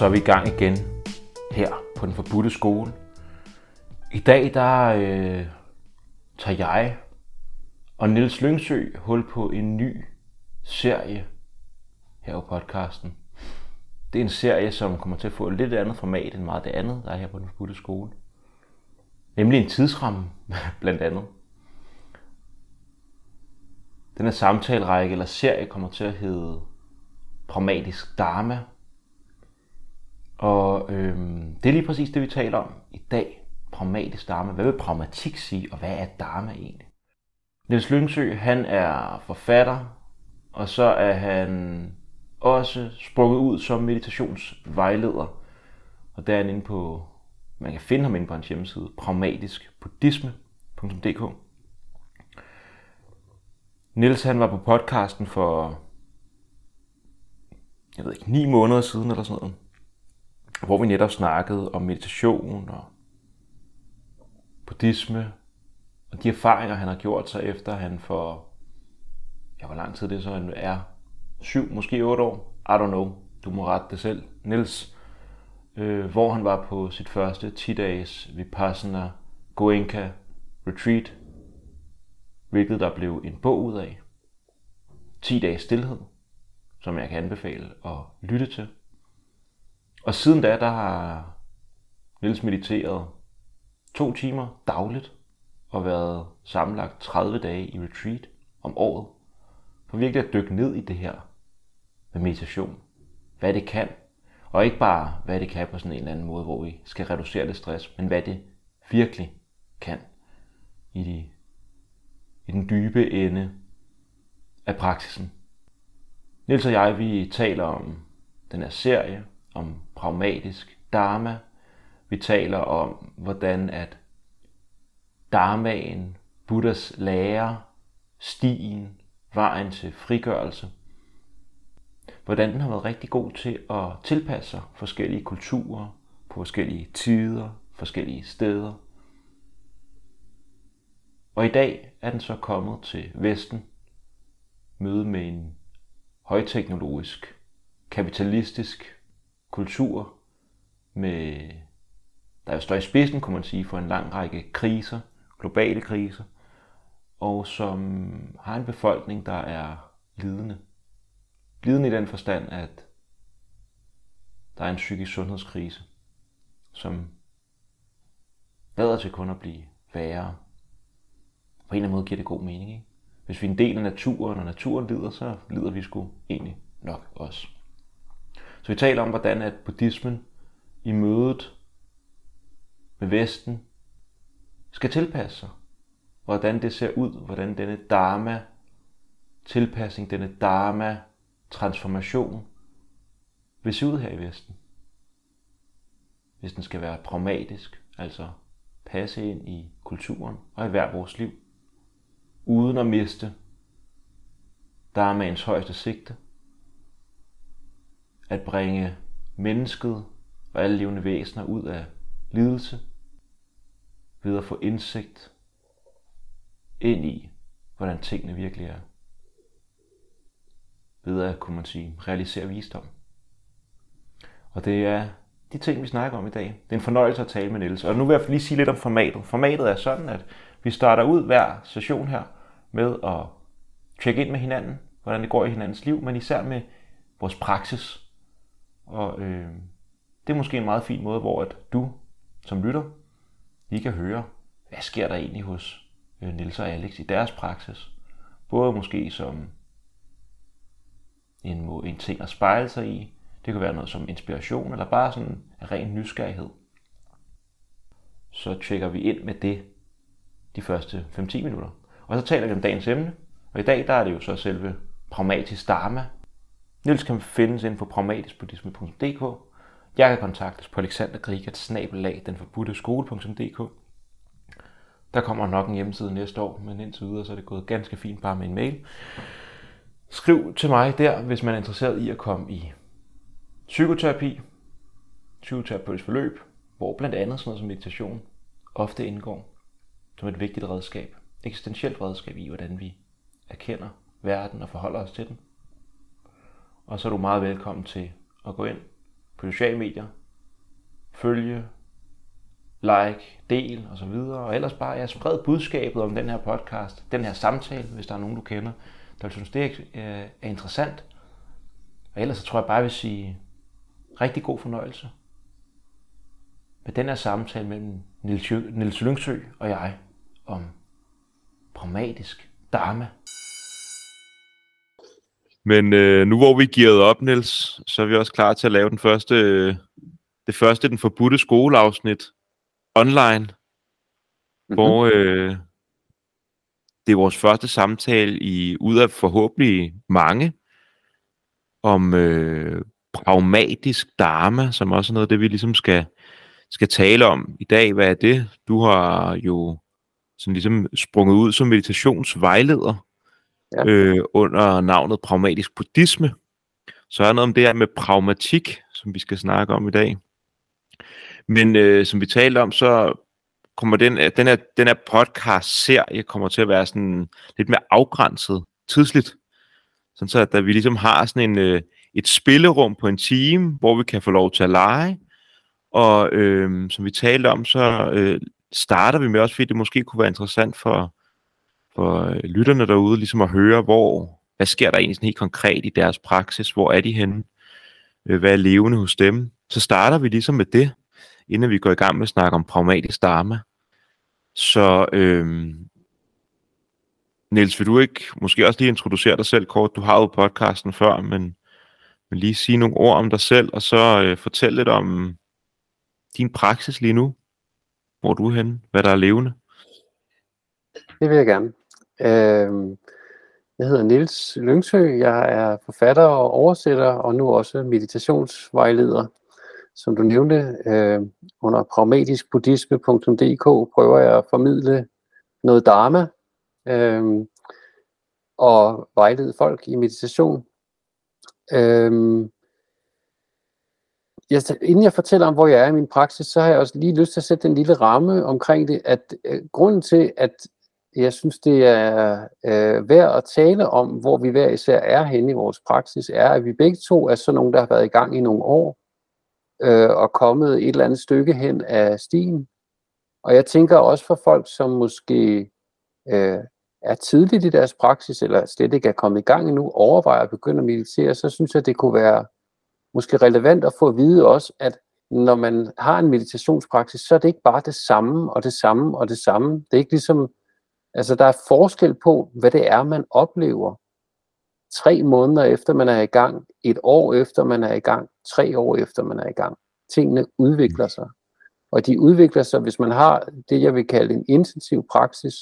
så er vi i gang igen her på den forbudte skole. I dag der øh, tager jeg og Nils Lyngsø hul på en ny serie her på podcasten. Det er en serie, som kommer til at få et lidt andet format end meget det andet, der er her på den forbudte skole. Nemlig en tidsramme, blandt andet. Den her samtalerække eller serie kommer til at hedde Pragmatisk Dharma, og øh, det er lige præcis det, vi taler om i dag. Pragmatisk dharma. Hvad vil pragmatik sige, og hvad er dharma egentlig? Niels Lyngsø, han er forfatter, og så er han også sprunget ud som meditationsvejleder. Og der er han inde på, man kan finde ham inde på hans hjemmeside, pragmatiskbuddhisme.dk. Niels han var på podcasten for, jeg ved ikke, ni måneder siden eller sådan noget hvor vi netop snakkede om meditation og buddhisme, og de erfaringer, han har gjort sig efter han for, ja, hvor lang tid det så er, syv, måske otte år, I don't know, du må rette det selv, Nils, øh, hvor han var på sit første 10-dages Vipassana Goenka Retreat, hvilket der blev en bog ud af. 10 dages stillhed, som jeg kan anbefale at lytte til. Og siden da, der har Niels mediteret to timer dagligt og været sammenlagt 30 dage i retreat om året. For virkelig at dykke ned i det her med meditation. Hvad det kan. Og ikke bare, hvad det kan på sådan en eller anden måde, hvor vi skal reducere det stress, men hvad det virkelig kan i, de, i den dybe ende af praksisen. Niels og jeg, vi taler om den her serie, om pragmatisk dharma. Vi taler om, hvordan at dharmaen, Buddhas lære, stien, vejen til frigørelse, hvordan den har været rigtig god til at tilpasse sig forskellige kulturer, på forskellige tider, forskellige steder. Og i dag er den så kommet til Vesten, møde med en højteknologisk, kapitalistisk kultur, med, der står i spidsen, kunne man sige, for en lang række kriser, globale kriser, og som har en befolkning, der er lidende. Lidende i den forstand, at der er en psykisk sundhedskrise, som lader til kun at blive værre. På en eller anden måde giver det god mening, ikke? Hvis vi er en del af naturen, og naturen lider, så lider vi sgu egentlig nok også. Så vi taler om, hvordan at buddhismen i mødet med Vesten skal tilpasse sig. Hvordan det ser ud, hvordan denne dharma tilpasning, denne dharma transformation vil se ud her i Vesten. Hvis den skal være pragmatisk, altså passe ind i kulturen og i hver vores liv, uden at miste dharmaens højeste sigte, at bringe mennesket og alle levende væsener ud af lidelse, ved at få indsigt ind i, hvordan tingene virkelig er. Ved at, kunne man sige, realisere visdom. Og det er de ting, vi snakker om i dag. Det er en fornøjelse at tale med Niels. Og nu vil jeg lige sige lidt om formatet. Formatet er sådan, at vi starter ud hver session her med at tjekke ind med hinanden, hvordan det går i hinandens liv, men især med vores praksis, og øh, det er måske en meget fin måde, hvor at du som lytter lige kan høre, hvad sker der egentlig hos øh, Nils og Alex i deres praksis. Både måske som en, en ting at spejle sig i, det kan være noget som inspiration, eller bare sådan en ren nysgerrighed. Så tjekker vi ind med det de første 5-10 minutter. Og så taler vi om dagens emne, og i dag der er det jo så selve pragmatisk dharma, Nils kan findes inden for pragmatiskbuddhisme.dk. Jeg kan kontaktes på alexandergrigat-denforbudteskole.dk. Der kommer nok en hjemmeside næste år, men indtil videre så er det gået ganske fint bare med en mail. Skriv til mig der, hvis man er interesseret i at komme i psykoterapi, psykoterapeutisk forløb, hvor blandt andet sådan noget som meditation ofte indgår som et vigtigt redskab, eksistentielt redskab i, hvordan vi erkender verden og forholder os til den og så er du meget velkommen til at gå ind på sociale medier. Følge, like, del og så videre. Og ellers bare ja, spred budskabet om den her podcast, den her samtale, hvis der er nogen, du kender, der synes, det øh, er, interessant. Og ellers så tror jeg bare, jeg vil sige rigtig god fornøjelse med den her samtale mellem Nils, Nils Lyngsø og jeg om pragmatisk dharma. Men øh, nu hvor vi gearet op, Niels, så er vi også klar til at lave den første, øh, det første, den forbudte skoleafsnit online, mm-hmm. hvor øh, det er vores første samtale i ud af forhåbentlig mange om øh, pragmatisk dharma, som også er noget af det, vi ligesom skal, skal tale om i dag. Hvad er det? Du har jo sådan ligesom sprunget ud som meditationsvejleder ja. øh, under navnet pragmatisk buddhisme. Så er noget om det her med pragmatik, som vi skal snakke om i dag. Men øh, som vi talte om, så kommer den, øh, den, her, den her podcast-serie kommer til at være sådan lidt mere afgrænset tidsligt. Sådan så, at vi ligesom har sådan en, øh, et spillerum på en time, hvor vi kan få lov til at lege. Og øh, som vi talte om, så øh, starter vi med også, fordi det måske kunne være interessant for, for øh, lytterne derude, ligesom at høre, hvor, hvad sker der egentlig sådan helt konkret i deres praksis? Hvor er de henne? Øh, hvad er levende hos dem? Så starter vi ligesom med det, inden vi går i gang med at snakke om pragmatisk dharma. Så øh, Niels, vil du ikke måske også lige introducere dig selv kort? Du har jo podcasten før, men, men lige sige nogle ord om dig selv, og så øh, fortælle lidt om din praksis lige nu. Hvor er du henne? Hvad der er levende? Det vil jeg gerne. Øh, jeg hedder Nils Lyngsø. Jeg er forfatter og oversætter, og nu også meditationsvejleder. Som du nævnte, øh, under pragmatiskbuddhisme.dk prøver jeg at formidle noget dharma øh, og vejlede folk i meditation. Øh, jeg, inden jeg fortæller om, hvor jeg er i min praksis, så har jeg også lige lyst til at sætte en lille ramme omkring det, at øh, grunden til, at jeg synes, det er øh, værd at tale om, hvor vi hver især er henne i vores praksis, er, at vi begge to er sådan nogle, der har været i gang i nogle år, øh, og kommet et eller andet stykke hen af stien. Og jeg tænker også for folk, som måske øh, er tidligt i deres praksis, eller slet ikke er kommet i gang endnu, overvejer at begynde at meditere, så synes jeg, det kunne være måske relevant at få at vide også, at når man har en meditationspraksis, så er det ikke bare det samme og det samme og det samme. Det er ikke ligesom, altså der er forskel på, hvad det er, man oplever. Tre måneder efter man er i gang, et år efter man er i gang, tre år efter man er i gang. Tingene udvikler sig. Og de udvikler sig, hvis man har det, jeg vil kalde en intensiv praksis,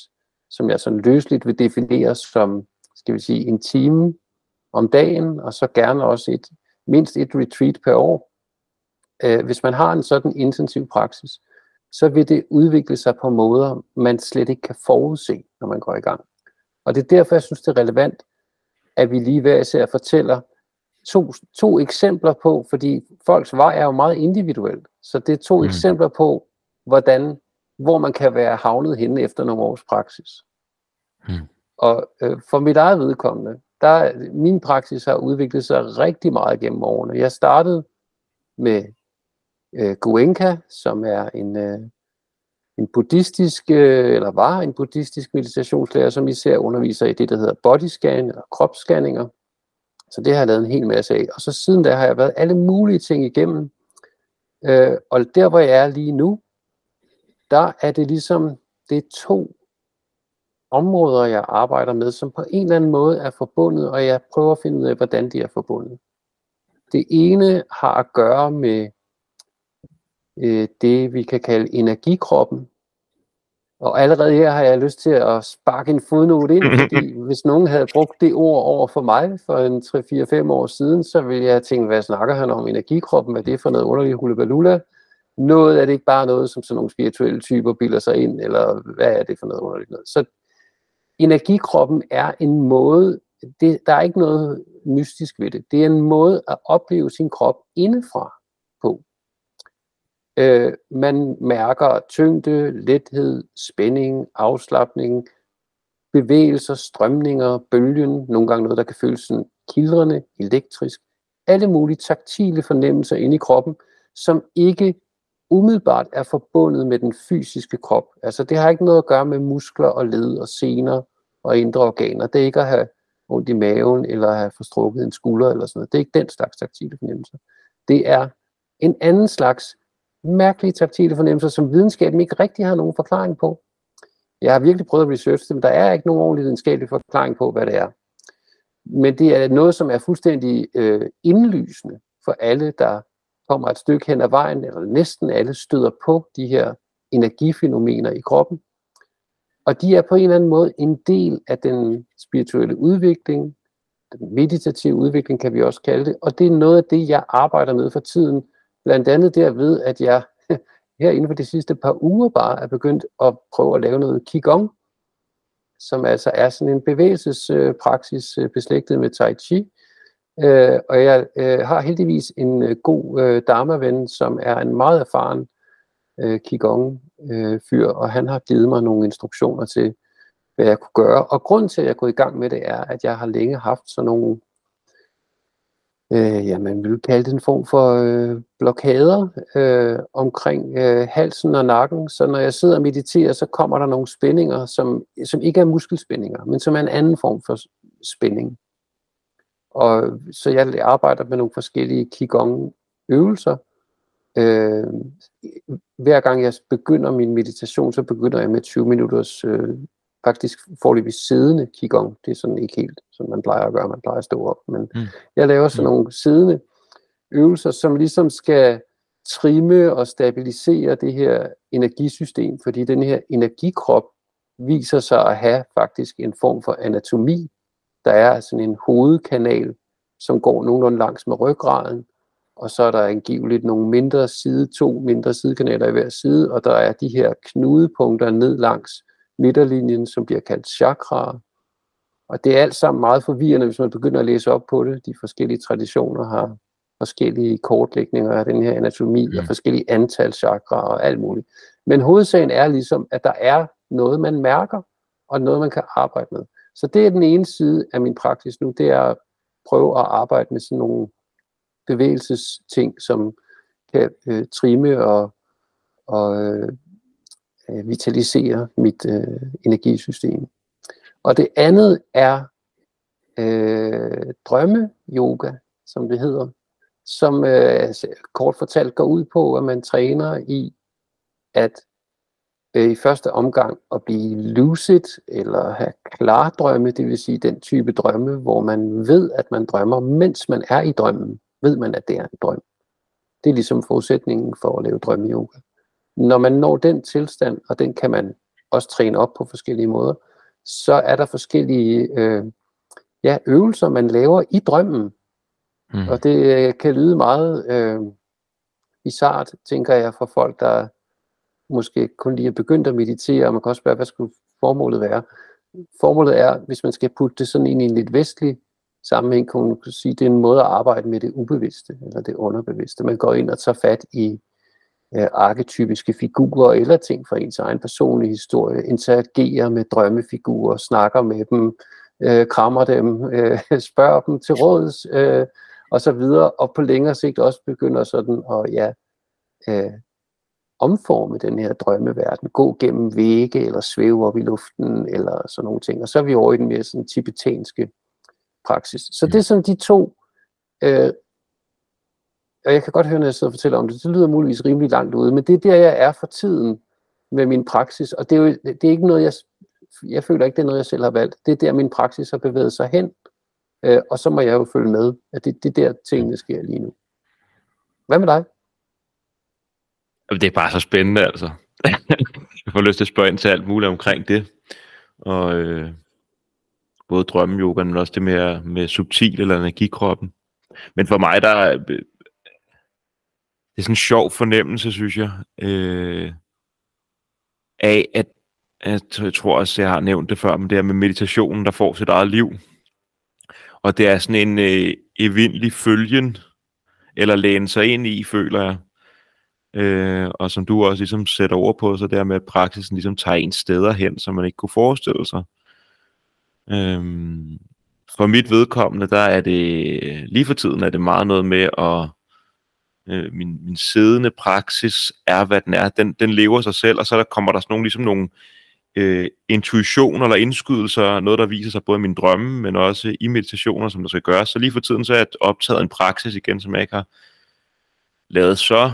som jeg sådan løsligt vil definere som, skal vi sige, en time om dagen, og så gerne også et mindst et retreat per år. Øh, hvis man har en sådan intensiv praksis, så vil det udvikle sig på måder, man slet ikke kan forudse, når man går i gang. Og det er derfor, jeg synes, det er relevant, at vi lige hver især fortæller to, to eksempler på, fordi folks vej er jo meget individuelt. Så det er to mm. eksempler på, hvordan, hvor man kan være havnet henne efter nogle års praksis. Mm. Og øh, for mit eget vedkommende, der, min praksis har udviklet sig rigtig meget gennem årene. Jeg startede med øh, Goenka, som er en, øh, en buddhistisk, øh, eller var en buddhistisk meditationslærer, som især underviser i det, der hedder bodyscan, eller kropsscanninger. Så det har jeg lavet en hel masse af. Og så siden da har jeg været alle mulige ting igennem. Øh, og der, hvor jeg er lige nu, der er det ligesom, det er to områder, jeg arbejder med, som på en eller anden måde er forbundet, og jeg prøver at finde ud af, hvordan de er forbundet. Det ene har at gøre med øh, det, vi kan kalde energikroppen. Og allerede her har jeg lyst til at sparke en fodnote ind, fordi hvis nogen havde brugt det ord over for mig for en 3-4-5 år siden, så ville jeg tænke, hvad snakker han om energikroppen? Hvad er det for noget underligt hulebalula? Noget er det ikke bare noget, som sådan nogle spirituelle typer bilder sig ind, eller hvad er det for noget underligt noget? Så energikroppen er en måde, det, der er ikke noget mystisk ved det. Det er en måde at opleve sin krop indefra. Øh, man mærker tyngde, lethed, spænding, afslappning, bevægelser, strømninger, bølgen, nogle gange noget, der kan føles sådan kildrende, elektrisk. alle mulige taktile fornemmelser inde i kroppen, som ikke umiddelbart er forbundet med den fysiske krop. Altså det har ikke noget at gøre med muskler og led og sener og indre organer. Det er ikke at have ondt i maven eller at have forstrukket en skulder eller sådan noget. Det er ikke den slags taktile fornemmelser. Det er en anden slags mærkelige taktile fornemmelser, som videnskaben ikke rigtig har nogen forklaring på. Jeg har virkelig prøvet at researche det, men der er ikke nogen ordentlig videnskabelig forklaring på, hvad det er. Men det er noget, som er fuldstændig øh, indlysende for alle, der kommer et stykke hen ad vejen, eller næsten alle støder på de her energifænomener i kroppen. Og de er på en eller anden måde en del af den spirituelle udvikling, den meditative udvikling kan vi også kalde det, og det er noget af det, jeg arbejder med for tiden, blandt andet derved, at jeg her inden for de sidste par uger bare er begyndt at prøve at lave noget Qigong, som altså er sådan en bevægelsespraksis øh, beslægtet med Tai Chi. Øh, og jeg øh, har heldigvis en øh, god øh, dharma-ven, som er en meget erfaren Qigong-fyr, og han har givet mig nogle instruktioner til, hvad jeg kunne gøre. Og grunden til, at jeg er gået i gang med det, er, at jeg har længe haft sådan nogle øh, ja, man vil kalde det en form for øh, blokader øh, omkring øh, halsen og nakken. Så når jeg sidder og mediterer, så kommer der nogle spændinger, som, som ikke er muskelspændinger, men som er en anden form for spænding. Og så jeg arbejder med nogle forskellige Qigong-øvelser. Øh, hver gang jeg begynder min meditation, så begynder jeg med 20 minutters øh, faktisk forløbig siddende qigong. Det er sådan ikke helt, som man plejer at gøre. Man plejer at stå op. Men mm. jeg laver sådan mm. nogle siddende øvelser, som ligesom skal trimme og stabilisere det her energisystem, fordi den her energikrop viser sig at have faktisk en form for anatomi. Der er sådan en hovedkanal, som går nogenlunde langs med ryggraden, og så er der angiveligt nogle mindre side, to mindre sidekanaler i hver side, og der er de her knudepunkter ned langs midterlinjen, som bliver kaldt chakra. Og det er alt sammen meget forvirrende, hvis man begynder at læse op på det. De forskellige traditioner har forskellige kortlægninger af den her anatomi, mm. og forskellige antal chakra og alt muligt. Men hovedsagen er ligesom, at der er noget, man mærker, og noget, man kan arbejde med. Så det er den ene side af min praksis nu, det er at prøve at arbejde med sådan nogle bevægelsesting, som kan øh, trimme og, og øh, øh, vitalisere mit øh, energisystem. Og det andet er øh, drømme-yoga, som det hedder, som øh, kort fortalt går ud på, at man træner i at øh, i første omgang at blive lucid eller have klar drømme, det vil sige den type drømme, hvor man ved, at man drømmer, mens man er i drømmen, ved man, at det er en drøm. Det er ligesom forudsætningen for at lave drømme-yoga. Når man når den tilstand, og den kan man også træne op på forskellige måder, så er der forskellige øh, ja, øvelser, man laver i drømmen. Mm. Og det øh, kan lyde meget øh, bizart, tænker jeg, for folk, der måske kun lige er begyndt at meditere, og man kan også spørge, hvad skulle formålet være? Formålet er, hvis man skal putte det sådan ind i en lidt vestlig sammenhæng, kan man sige, det er en måde at arbejde med det ubevidste, eller det underbevidste. Man går ind og tager fat i øh, arketypiske figurer eller ting fra ens egen personlige historie, interagerer med drømmefigurer, snakker med dem, øh, krammer dem, øh, spørger dem til råds øh, og så videre, og på længere sigt også begynder sådan at ja, øh, omforme den her drømmeverden, gå gennem vægge eller svæve op i luften eller sådan nogle ting. Og så er vi over i den mere sådan tibetanske praksis. Så det er sådan de to øh, og jeg kan godt høre, når jeg sidder og fortæller om det, det lyder muligvis rimelig langt ude, men det er der, jeg er for tiden med min praksis, og det er jo det er ikke noget, jeg, jeg føler ikke, det er noget, jeg selv har valgt. Det er der, min praksis har bevæget sig hen, øh, og så må jeg jo følge med, at det, det er der, tingene sker lige nu. Hvad med dig? Det er bare så spændende, altså. jeg får lyst til at spørge ind til alt muligt omkring det. Og øh, både drømmeyoga, men også det med, med subtil eller energikroppen. Men for mig, der det er sådan en sjov fornemmelse, synes jeg, øh, af at, at, jeg tror også, jeg har nævnt det før, men det er med meditationen, der får sit eget liv. Og det er sådan en øh, evindelig følgen, eller læne sig ind i, føler jeg. Øh, og som du også ligesom sætter ord på, så det er med, at praksisen ligesom tager en steder hen, som man ikke kunne forestille sig. Øh, for mit vedkommende, der er det lige for tiden er det meget noget med at øh, min, min siddende praksis er, hvad den er. Den, den lever sig selv, og så der kommer der sådan nogle, ligesom nogle øh, intuitioner eller indskydelser, noget der viser sig både i mine drømme, men også i meditationer, som der skal gøres. Så lige for tiden så er jeg optaget en praksis igen, som jeg ikke har lavet så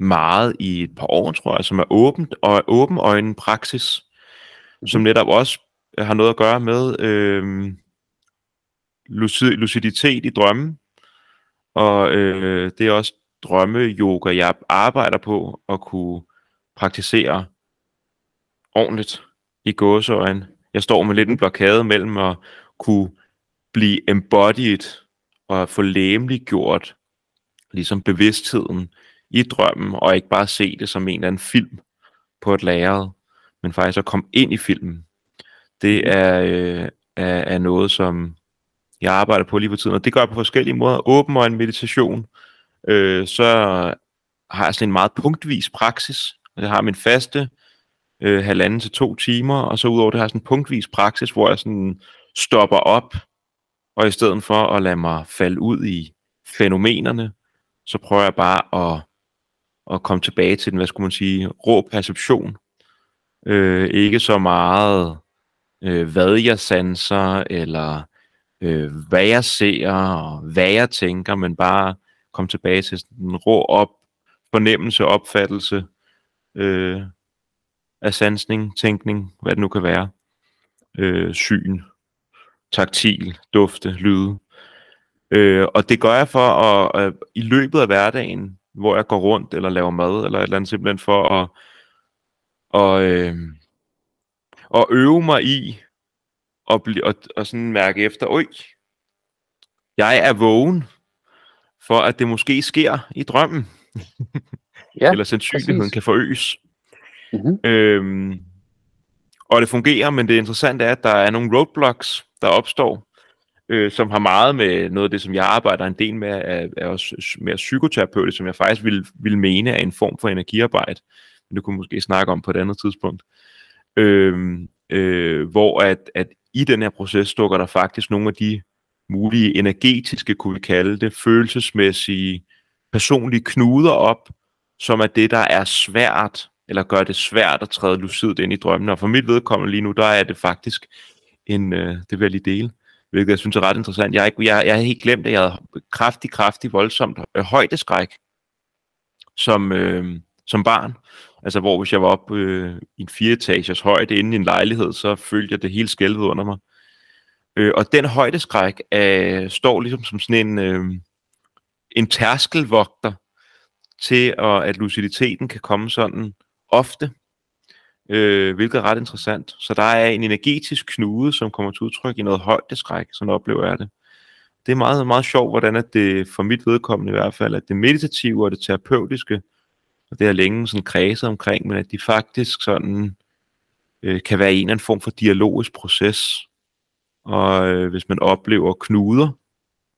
meget i et par år, tror jeg, som er åbent og åben øjne praksis, som mhm. netop også har noget at gøre med øh, lucid, luciditet i drømmen, og øh, det er også drømme-yoga, jeg arbejder på at kunne praktisere ordentligt i gåseøjen. Jeg står med lidt en blokade mellem at kunne blive embodied og få læmeliggjort ligesom bevidstheden i drømmen, og ikke bare se det som en eller anden film på et lærred, men faktisk at komme ind i filmen. Det er, øh, er, er noget, som jeg arbejder på lige for tiden, og det gør jeg på forskellige måder. Åben og en meditation, øh, så har jeg sådan en meget punktvis praksis. Jeg har min faste øh, halvanden til to timer, og så udover det har jeg sådan en punktvis praksis, hvor jeg sådan stopper op, og i stedet for at lade mig falde ud i fænomenerne, så prøver jeg bare at, at komme tilbage til den, hvad skulle man sige, rå perception. Øh, ikke så meget, øh, hvad jeg sanser, eller øh, hvad jeg ser, og hvad jeg tænker, men bare komme tilbage til en rå op, fornemmelse, opfattelse øh, af sansning, tænkning, hvad det nu kan være. Øh, syn, taktil, dufte, lyde. Øh, og det gør jeg for at, at i løbet af hverdagen, hvor jeg går rundt eller laver mad eller et eller andet, simpelthen for at, og, øh, at øve mig i og, bli, og, og sådan mærke efter, oj, jeg er vågen for, at det måske sker i drømmen. ja, Eller sandsynligheden præcis. kan forøges. Mm-hmm. Øhm, og det fungerer, men det interessante er, at der er nogle roadblocks, der opstår, øh, som har meget med noget af det, som jeg arbejder en del med, er, er også mere psykoterapeutisk, som jeg faktisk vil, vil mene er en form for energiarbejde. Men det kunne måske snakke om på et andet tidspunkt. Øh, øh, hvor at, at i den her proces dukker der faktisk nogle af de mulige energetiske, kunne vi kalde det, følelsesmæssige, personlige knuder op, som er det, der er svært, eller gør det svært at træde lucidt ind i drømmene. Og for mit vedkommende lige nu, der er det faktisk en, øh, det vil jeg lige dele, hvilket jeg synes er ret interessant. Jeg har, ikke, jeg, jeg har helt glemt, at jeg havde kraftig, kraftig, voldsomt øh, højdeskræk som, øh, som barn. Altså hvor hvis jeg var oppe øh, i en fireetagers højde inde i en lejlighed, så følte jeg det hele skælvet under mig. Øh, og den højdeskræk er, står ligesom som sådan en, øh, en tærskelvogter til, at, at luciditeten kan komme sådan ofte, øh, hvilket er ret interessant. Så der er en energetisk knude, som kommer til udtryk i noget højdeskræk, sådan oplever jeg det. Det er meget, meget sjovt, hvordan at det for mit vedkommende i hvert fald, at det meditative og det terapeutiske, og det er længe sådan kredset omkring, men at de faktisk sådan øh, kan være en eller anden form for dialogisk proces. Og øh, hvis man oplever knuder,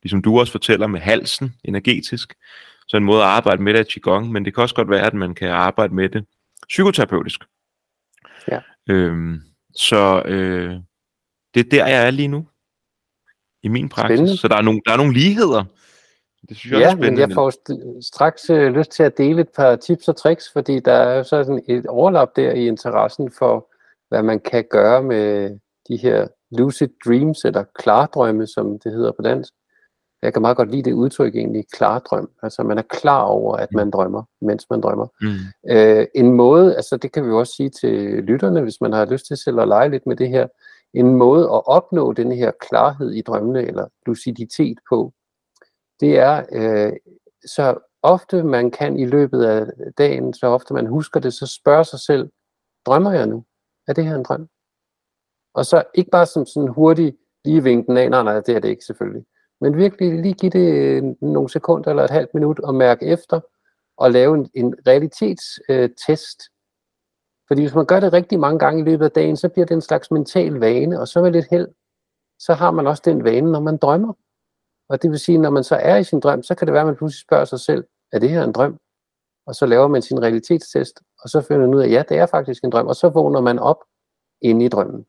ligesom du også fortæller med halsen energetisk, så en måde at arbejde med det er Qigong, men det kan også godt være, at man kan arbejde med det psykoterapeutisk. Ja. Øhm, så øh, det er der, jeg er lige nu i min praksis. Spændende. Så der er, nogle, der er nogle ligheder. Det synes jeg ja, er spændende. men jeg får straks øh, lyst til at dele et par tips og tricks, fordi der er sådan et overlap der i interessen for, hvad man kan gøre med de her lucid dreams, eller klardrømme, som det hedder på dansk. Jeg kan meget godt lide det udtryk egentlig, klardrøm. Altså man er klar over, at man drømmer, mens man drømmer. Mm. Øh, en måde, altså det kan vi jo også sige til lytterne, hvis man har lyst til selv at lege lidt med det her, en måde at opnå den her klarhed i drømmene, eller luciditet på, det er øh, så ofte man kan i løbet af dagen, så ofte man husker det, så spørger sig selv, drømmer jeg nu? Er det her en drøm? Og så ikke bare som sådan hurtigt lige vinken af, nej, nej, det er det ikke selvfølgelig. Men virkelig lige give det øh, nogle sekunder eller et halvt minut og mærke efter og lave en, en realitetstest. Øh, Fordi hvis man gør det rigtig mange gange i løbet af dagen, så bliver det en slags mental vane, og så med lidt held, så har man også den vane, når man drømmer. Og det vil sige, når man så er i sin drøm, så kan det være, at man pludselig spørger sig selv, er det her en drøm? Og så laver man sin realitetstest, og så finder man ud af, ja, det er faktisk en drøm, og så vågner man op inde i drømmen.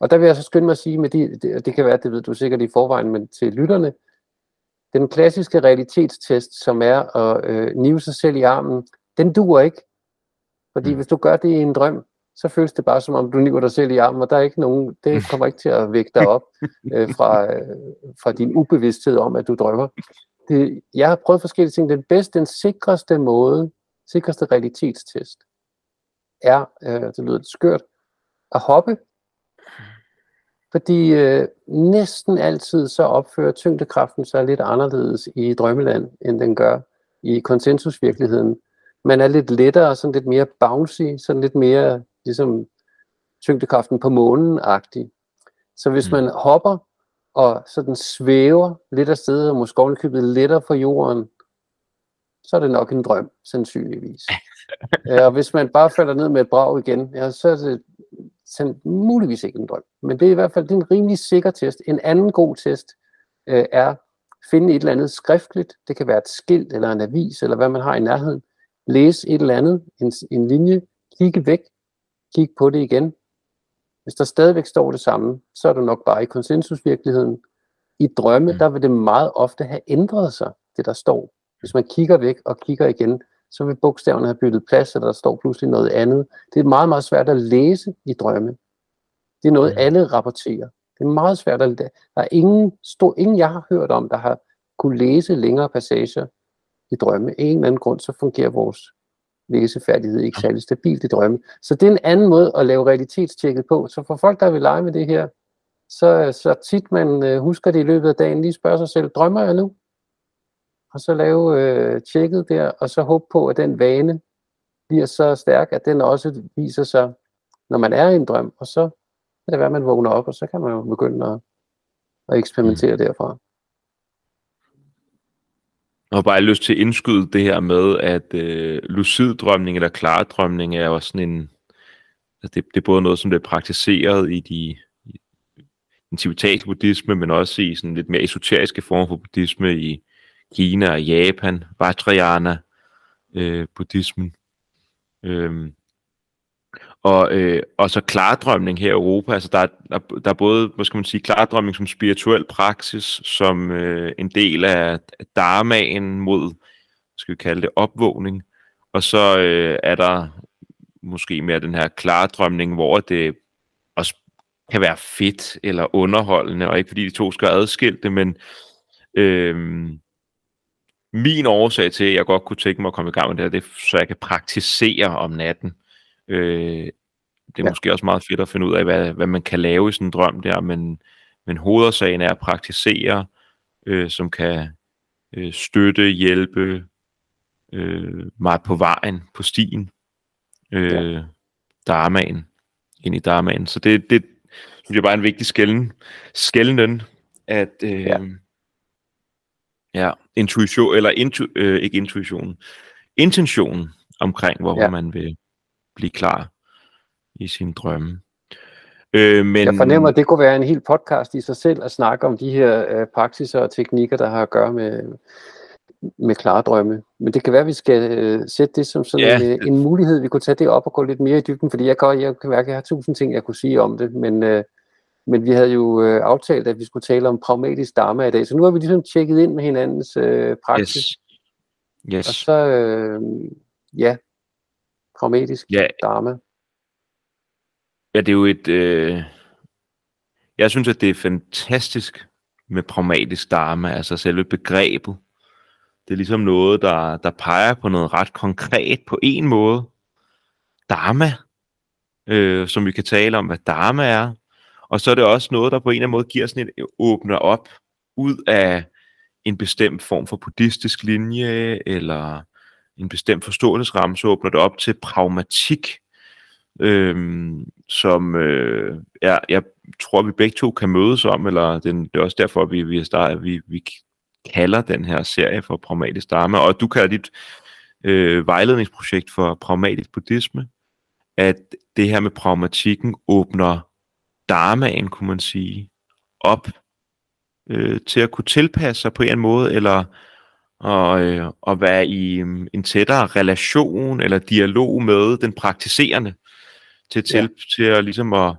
Og der vil jeg så skynde mig at sige, med de, det, det kan være, det ved du sikkert i forvejen, men til lytterne, den klassiske realitetstest, som er at øh, nive sig selv i armen, den duer ikke. Fordi mm. hvis du gør det i en drøm, så føles det bare som om, du niver dig selv i armen, og der er ikke nogen, det kommer ikke til at vække dig op øh, fra, øh, fra din ubevidsthed om, at du drømmer. Det, jeg har prøvet forskellige ting. Den bedste, den sikreste måde, sikreste realitetstest, er, øh, det lyder lidt skørt, at hoppe. Fordi øh, næsten altid så opfører tyngdekraften sig lidt anderledes i drømmeland, end den gør i konsensusvirkeligheden. Man er lidt lettere, sådan lidt mere bouncy, sådan lidt mere ligesom tyngdekraften på månen-agtig. Så hvis mm. man hopper og sådan svæver lidt af sted, og måske ovenikøbet lettere for jorden, så er det nok en drøm, sandsynligvis. ja, og hvis man bare falder ned med et brag igen, ja, så er det sådan, muligvis ikke en drøm. Men det er i hvert fald en rimelig sikker test. En anden god test øh, er finde et eller andet skriftligt. Det kan være et skilt eller en avis, eller hvad man har i nærheden. Læse et eller andet, en, en linje, kigge væk, kig på det igen. Hvis der stadigvæk står det samme, så er du nok bare i konsensusvirkeligheden. I drømme, mm. der vil det meget ofte have ændret sig, det der står. Hvis man kigger væk og kigger igen, så vil bogstaverne have byttet plads, og der står pludselig noget andet. Det er meget, meget svært at læse i drømme. Det er noget, mm. alle rapporterer. Det er meget svært at Der er ingen, stor, ingen, jeg har hørt om, der har kunne læse længere passager i drømme. En eller anden grund, så fungerer vores læsefærdighed ikke særlig stabilt i drømme. Så det er en anden måde at lave realitetstjekket på. Så for folk, der vil lege med det her, så, så tit man øh, husker det i løbet af dagen, lige spørger sig selv, drømmer jeg nu? Og så lave øh, tjekket der, og så håbe på, at den vane bliver så stærk, at den også viser sig, når man er i en drøm, og så kan det være, at man vågner op, og så kan man jo begynde at, at eksperimentere mm. derfra. Jeg har bare lyst til at indskyde det her med, at øh, luciddrømning eller klardrømning er også sådan en... Altså det, det er både noget, som det praktiseret i de i den tibetanske buddhisme, men også i sådan lidt mere esoteriske former for buddhisme i Kina og Japan, Vajrayana øh, buddhismen. Øhm, og, øh, og så klardrømning her i Europa, altså der er, der, der er både, hvad skal man sige, klardrømning som spirituel praksis, som øh, en del af dharmaen mod, skal vi kalde det, opvågning, og så øh, er der måske mere den her klardrømning, hvor det også kan være fedt eller underholdende, og ikke fordi de to skal adskilte, men øh, min årsag til, at jeg godt kunne tænke mig at komme i gang med det her, det er, så jeg kan praktisere om natten. Øh, det er ja. måske også meget fedt at finde ud af, hvad, hvad man kan lave i sådan en drøm der, men, men hovedsagen er at praktisere, øh, som kan øh, støtte, hjælpe øh, mig på vejen, på stien, øh, ja. dharmaen, ind i dharmaen. Så det, det synes jeg bare er en vigtig skælden, skælden at øh, ja. ja, intuition, eller intu, øh, ikke intuition, intentionen omkring, hvor ja. man vil blive klar i sin drømme. Øh, men... Jeg fornemmer, at det kunne være en hel podcast i sig selv at snakke om de her øh, praksiser og teknikker, der har at gøre med, med klare drømme. Men det kan være, at vi skal øh, sætte det som sådan ja. en, øh, en mulighed. Vi kunne tage det op og gå lidt mere i dybden, fordi jeg kan, jeg kan mærke, at jeg har tusind ting, jeg kunne sige om det, men, øh, men vi havde jo øh, aftalt, at vi skulle tale om pragmatisk dharma i dag, så nu har vi ligesom tjekket ind med hinandens øh, praksis. Yes. Yes. Og så, øh, ja, pragmatisk ja. dharma. Ja, det er jo et... Øh... Jeg synes, at det er fantastisk med pragmatisk dharma, altså selve begrebet. Det er ligesom noget, der, der peger på noget ret konkret på en måde. Dharma, øh, som vi kan tale om, hvad dharma er. Og så er det også noget, der på en eller anden måde giver sådan et, åbner op ud af en bestemt form for buddhistisk linje, eller en bestemt forståelsesramme, så åbner det op til pragmatik, øhm, som øh, jeg, jeg tror, vi begge to kan mødes om, eller den, det er også derfor, vi, vi, starter, vi, vi kalder den her serie for Pragmatisk Dharma, og du kalder dit øh, vejledningsprojekt for Pragmatisk Buddhisme, at det her med pragmatikken åbner dharmaen, kunne man sige, op øh, til at kunne tilpasse sig på en måde, eller og, øh, at være i um, en tættere relation eller dialog med den praktiserende til, til, ja. til at ligesom at,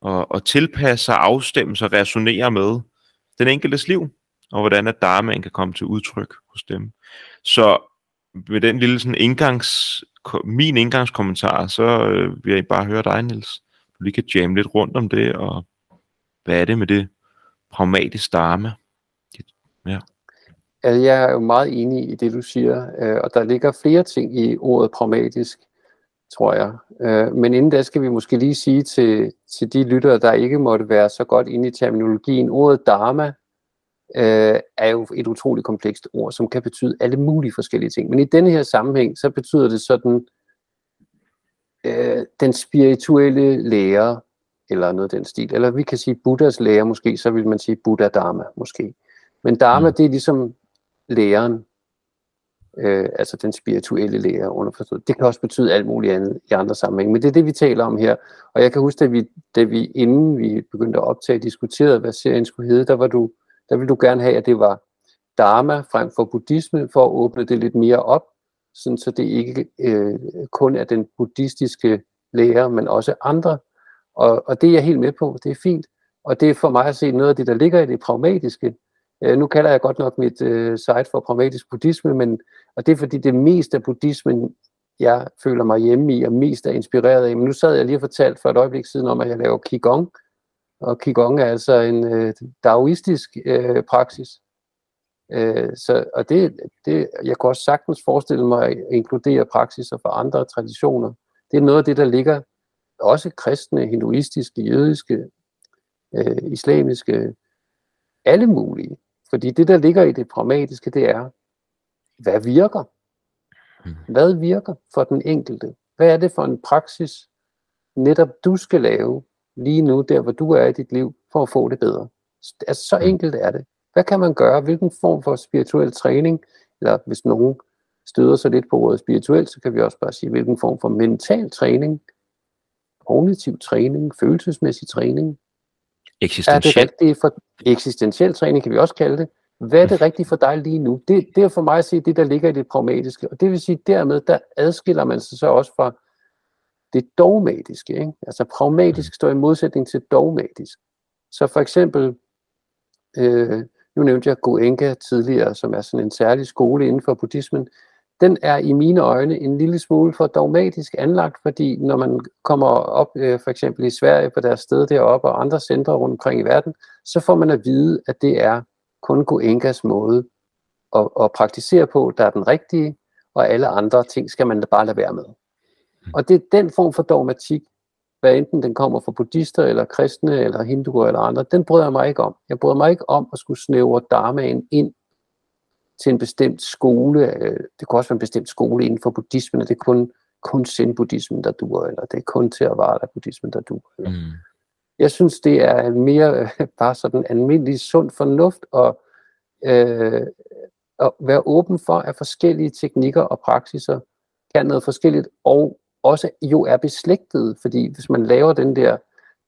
og, og tilpasse sig, afstemme sig, resonere med den enkeltes liv, og hvordan at dharmaen kan komme til udtryk hos dem. Så med den lille sådan indgangs, min indgangskommentar, så øh, vil jeg bare høre dig, Niels. Du lige kan jamme lidt rundt om det, og hvad er det med det pragmatisk dharma? Ja. Altså, jeg er jo meget enig i det, du siger, øh, og der ligger flere ting i ordet pragmatisk, tror jeg. Øh, men inden da skal vi måske lige sige til, til de lyttere, der ikke måtte være så godt inde i terminologien, ordet dharma øh, er jo et utroligt komplekst ord, som kan betyde alle mulige forskellige ting. Men i denne her sammenhæng, så betyder det sådan, øh, den spirituelle lære, eller noget af den stil. Eller vi kan sige Buddhas lære måske, så vil man sige Buddha Dharma måske. Men Dharma, mm. det er ligesom læren, øh, altså den spirituelle lære underforstået. Det kan også betyde alt muligt andet i andre sammenhænge, men det er det, vi taler om her. Og jeg kan huske, at vi, da vi inden vi begyndte at optage, diskuterede, hvad serien skulle hedde, der, var du, der ville du gerne have, at det var Dharma frem for buddhisme, for at åbne det lidt mere op, sådan så det ikke øh, kun er den buddhistiske lære, men også andre. Og, og det er jeg helt med på, det er fint. Og det er for mig at se noget af det, der ligger i det pragmatiske, Øh, nu kalder jeg godt nok mit øh, site for pragmatisk buddhisme, men, og det er fordi det mest af buddhismen, jeg føler mig hjemme i, og mest er inspireret af. Men nu sad jeg lige og fortalt for et øjeblik siden om, at jeg laver Qigong, og Qigong er altså en øh, daoistisk øh, praksis. Øh, så, og det, det, jeg kunne også sagtens forestille mig at inkludere praksiser fra andre traditioner. Det er noget af det, der ligger også kristne, hinduistiske, jødiske, øh, islamiske, alle mulige fordi det, der ligger i det pragmatiske, det er, hvad virker? Mm. Hvad virker for den enkelte? Hvad er det for en praksis, netop du skal lave lige nu, der hvor du er i dit liv, for at få det bedre? Altså, så mm. enkelt er det. Hvad kan man gøre? Hvilken form for spirituel træning? Eller hvis nogen støder sig lidt på ordet spirituelt, så kan vi også bare sige, hvilken form for mental træning, kognitiv træning, følelsesmæssig træning, Eksistentiel. Er det rigtige for eksistentiel træning, kan vi også kalde det. Hvad er det rigtige for dig lige nu? Det, det er for mig at sige det, der ligger i det pragmatiske. Og det vil sige, dermed, der adskiller man sig så også fra det dogmatiske. Ikke? Altså pragmatisk står i modsætning til dogmatisk. Så for eksempel, øh, nu nævnte jeg Goenka tidligere, som er sådan en særlig skole inden for buddhismen den er i mine øjne en lille smule for dogmatisk anlagt, fordi når man kommer op øh, for eksempel i Sverige på deres sted deroppe og andre centre rundt omkring i verden, så får man at vide, at det er kun Goenkas måde at, at praktisere på, der er den rigtige, og alle andre ting skal man da bare lade være med. Og det er den form for dogmatik, hvad enten den kommer fra buddhister, eller kristne, eller hinduer, eller andre, den bryder jeg mig ikke om. Jeg bryder mig ikke om at skulle snævre dharmaen ind til en bestemt skole. Øh, det kan også være en bestemt skole inden for buddhismen, og det er kun, kun zen-buddhismen, der duer, eller det er kun til at vare buddhismen, der duer. Eller. Mm. Jeg synes, det er mere øh, bare sådan almindelig sund fornuft, og øh, at være åben for, at forskellige teknikker og praksiser kan noget forskelligt, og også jo er beslægtet, fordi hvis man laver den der,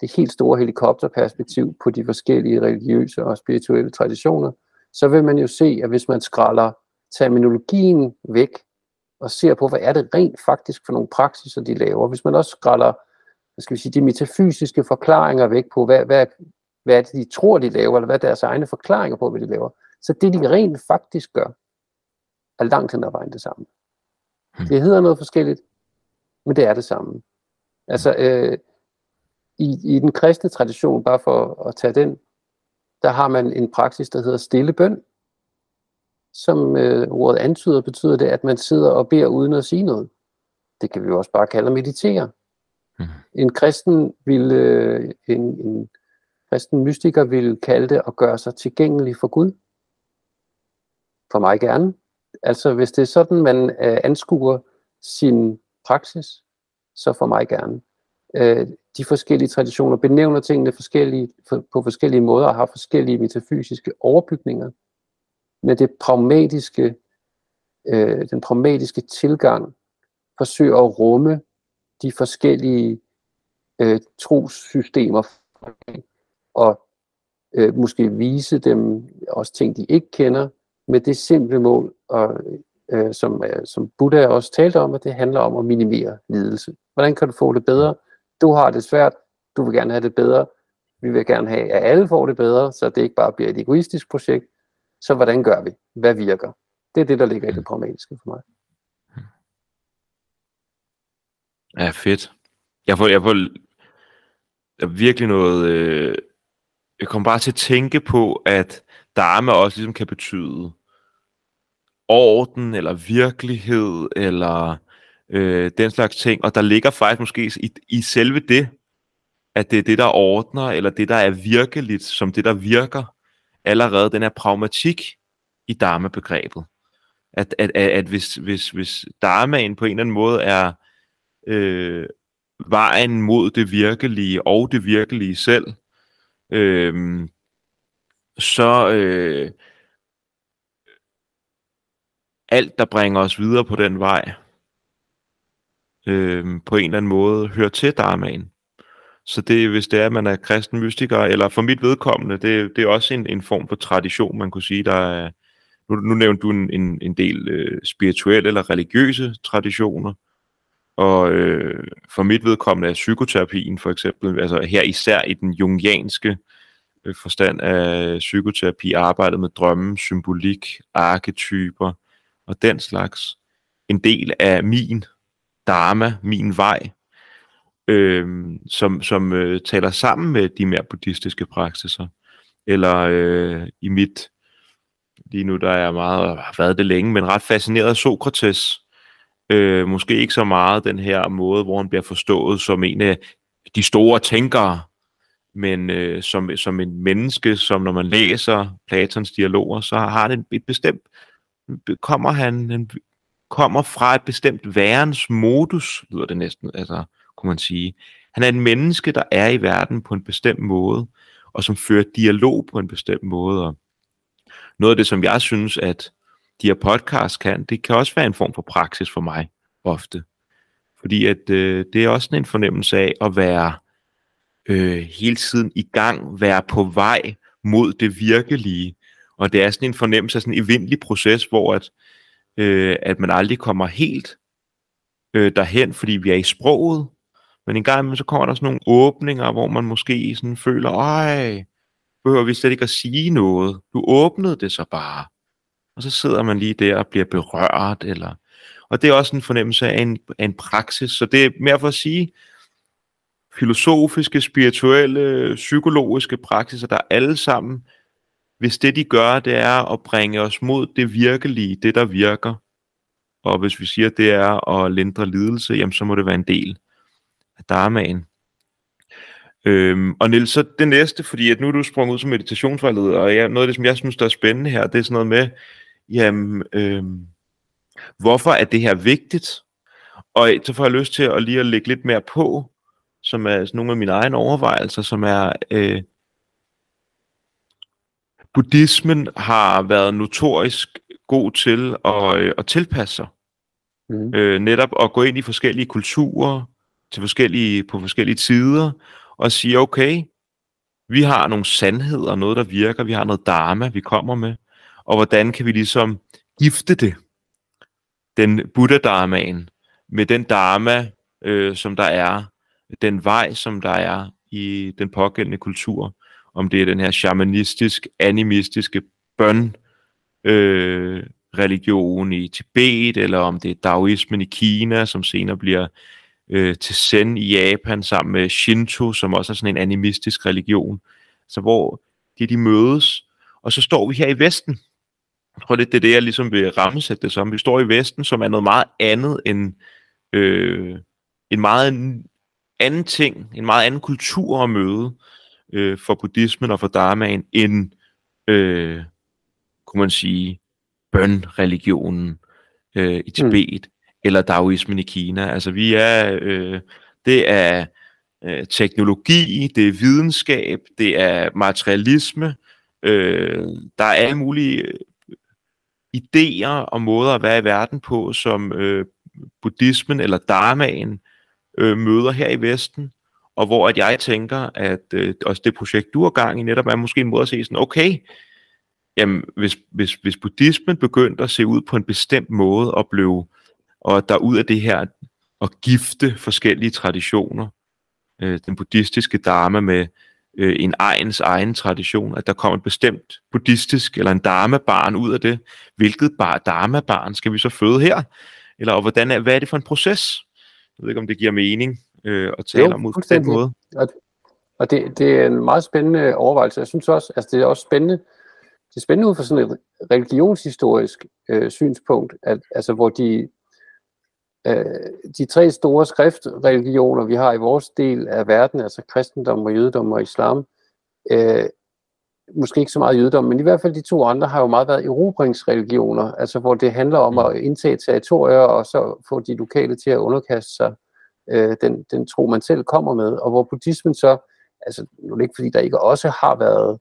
det helt store helikopterperspektiv på de forskellige religiøse og spirituelle traditioner, så vil man jo se, at hvis man skralder terminologien væk, og ser på, hvad er det rent faktisk for nogle praksiser, de laver. Hvis man også skralder hvad skal vi sige, de metafysiske forklaringer væk på, hvad, hvad, hvad er det, de tror, de laver, eller hvad er deres egne forklaringer på, hvad de laver. Så det, de rent faktisk gør, er langt hen ad vejen det samme. Hmm. Det hedder noget forskelligt, men det er det samme. Altså, øh, i, i den kristne tradition, bare for at tage den, der har man en praksis, der hedder stille bøn. Som øh, ordet antyder, betyder det, at man sidder og beder uden at sige noget. Det kan vi jo også bare kalde at meditere. Mm. En kristen vil, øh, en, en kristen mystiker vil kalde det at gøre sig tilgængelig for Gud. For mig gerne. Altså hvis det er sådan, man øh, anskuer sin praksis, så for mig gerne. Øh, de forskellige traditioner benævner tingene forskellige, for, på forskellige måder og har forskellige metafysiske overbygninger. Men det pragmatiske, øh, den pragmatiske tilgang forsøger at rumme de forskellige øh, trossystemer og øh, måske vise dem også ting, de ikke kender, med det simple mål, og, øh, som, øh, som Buddha også talte om, at det handler om at minimere lidelse. Hvordan kan du få det bedre? Du har det svært, du vil gerne have det bedre, vi vil gerne have, at alle får det bedre, så det ikke bare bliver et egoistisk projekt. Så hvordan gør vi? Hvad virker? Det er det, der ligger i det pragmatiske for mig. Ja, fedt. Jeg får, jeg får jeg virkelig noget... Øh, jeg kommer bare til at tænke på, at dharma også ligesom kan betyde orden, eller virkelighed, eller øh, den slags ting. Og der ligger faktisk måske i, i selve det, at det er det, der ordner, eller det, der er virkeligt, som det, der virker, allerede den her pragmatik i dharma-begrebet. At, at, at, at hvis, hvis, hvis dharmaen på en eller anden måde er øh, vejen mod det virkelige og det virkelige selv, øh, så øh, alt, der bringer os videre på den vej, øh, på en eller anden måde hører til dharmaen. Så det, hvis det er, at man er kristen mystiker, eller for mit vedkommende, det, det er også en, en form for tradition, man kunne sige, der er, nu, nu nævnte du en, en, en del øh, spirituelle eller religiøse traditioner, og øh, for mit vedkommende er psykoterapien for eksempel, altså her især i den jungianske øh, forstand af psykoterapi, arbejdet med drømme, symbolik, arketyper og den slags, en del af min dharma, min vej, øh, som, som øh, taler sammen med de mere buddhistiske praksiser. Eller øh, i mit, lige nu der er jeg meget, har været det længe, men ret fascineret af Sokrates. Øh, måske ikke så meget den her måde, hvor han bliver forstået som en af de store tænkere, men øh, som, som en menneske, som når man læser Platons dialoger, så har han et bestemt, kommer han, en, kommer fra et bestemt værens modus, lyder det næsten, altså kunne man sige. Han er en menneske, der er i verden på en bestemt måde, og som fører dialog på en bestemt måde. Og noget af det, som jeg synes, at de her podcasts kan, det kan også være en form for praksis for mig, ofte. Fordi at øh, det er også en fornemmelse af at være øh, hele tiden i gang, være på vej mod det virkelige. Og det er sådan en fornemmelse af sådan en evindelig proces, hvor at, øh, at man aldrig kommer helt øh, derhen, fordi vi er i sproget, men en gang imellem, så kommer der sådan nogle åbninger, hvor man måske sådan føler, ej, behøver vi slet ikke at sige noget. Du åbnede det så bare. Og så sidder man lige der og bliver berørt. Eller... Og det er også en fornemmelse af en, af en praksis. Så det er mere for at sige, filosofiske, spirituelle, psykologiske praksiser, der alle sammen, hvis det de gør, det er at bringe os mod det virkelige, det der virker. Og hvis vi siger, det er at lindre lidelse, jamen så må det være en del af dharmaen. Øhm, og Nils, så det næste, fordi at nu er du sprunget ud som meditationsvejleder, og ja, noget af det, som jeg synes, der er spændende her, det er sådan noget med, jamen, øhm, hvorfor er det her vigtigt? Og så får jeg lyst til at lige at lægge lidt mere på, som er nogle af mine egne overvejelser, som er, øh, buddhismen har været notorisk god til at, øh, at tilpasse sig. Mm. Øh, netop at gå ind i forskellige kulturer, til forskellige, på forskellige tider, og sige, okay, vi har nogle sandheder, noget der virker, vi har noget dharma, vi kommer med, og hvordan kan vi ligesom gifte det, den buddha-dharmaen, med den dharma, øh, som der er, den vej, som der er i den pågældende kultur, om det er den her shamanistisk, animistiske bøn, øh, religion i Tibet, eller om det er Daoismen i Kina, som senere bliver øh, til Zen i Japan sammen med Shinto, som også er sådan en animistisk religion. Så hvor de, de mødes, og så står vi her i Vesten. Jeg tror, det er det, jeg ligesom vil rammesætte det som. Vi står i Vesten, som er noget meget andet end øh, en meget anden ting, en meget anden kultur at møde øh, for buddhismen og for dharmaen, end, øh, kunne man sige, bøn-religionen øh, i Tibet. Mm eller Daoismen i Kina. Altså vi er, øh, det er øh, teknologi, det er videnskab, det er materialisme, øh, der er alle mulige øh, idéer og måder at være i verden på, som øh, buddhismen eller dharmaen øh, møder her i Vesten, og hvor at jeg tænker, at øh, også det projekt, du har gang i, netop er måske en måde at se sådan, okay, jamen, hvis, hvis, hvis buddhismen begyndte at se ud på en bestemt måde og blev og der ud af det her at gifte forskellige traditioner, øh, den buddhistiske dharma med øh, en egens egen tradition, at der kommer et bestemt buddhistisk eller en dharma-barn ud af det. Hvilket bar, dharma-barn skal vi så føde her? Eller og hvordan er, hvad er det for en proces? Jeg ved ikke, om det giver mening øh, at tale jo, om ud på den måde. Og, og det, det er en meget spændende overvejelse. Jeg synes også, altså det er også spændende, det er spændende ud fra sådan et religionshistorisk øh, synspunkt, at, altså hvor de, øh, de tre store skriftreligioner, vi har i vores del af verden, altså kristendom og jødedom og islam, øh, måske ikke så meget jødedom, men i hvert fald de to andre har jo meget været erobringsreligioner, altså hvor det handler om at indtage territorier og så få de lokale til at underkaste sig øh, den, den tro, man selv kommer med, og hvor buddhismen så, altså nu er det ikke fordi, der ikke også har været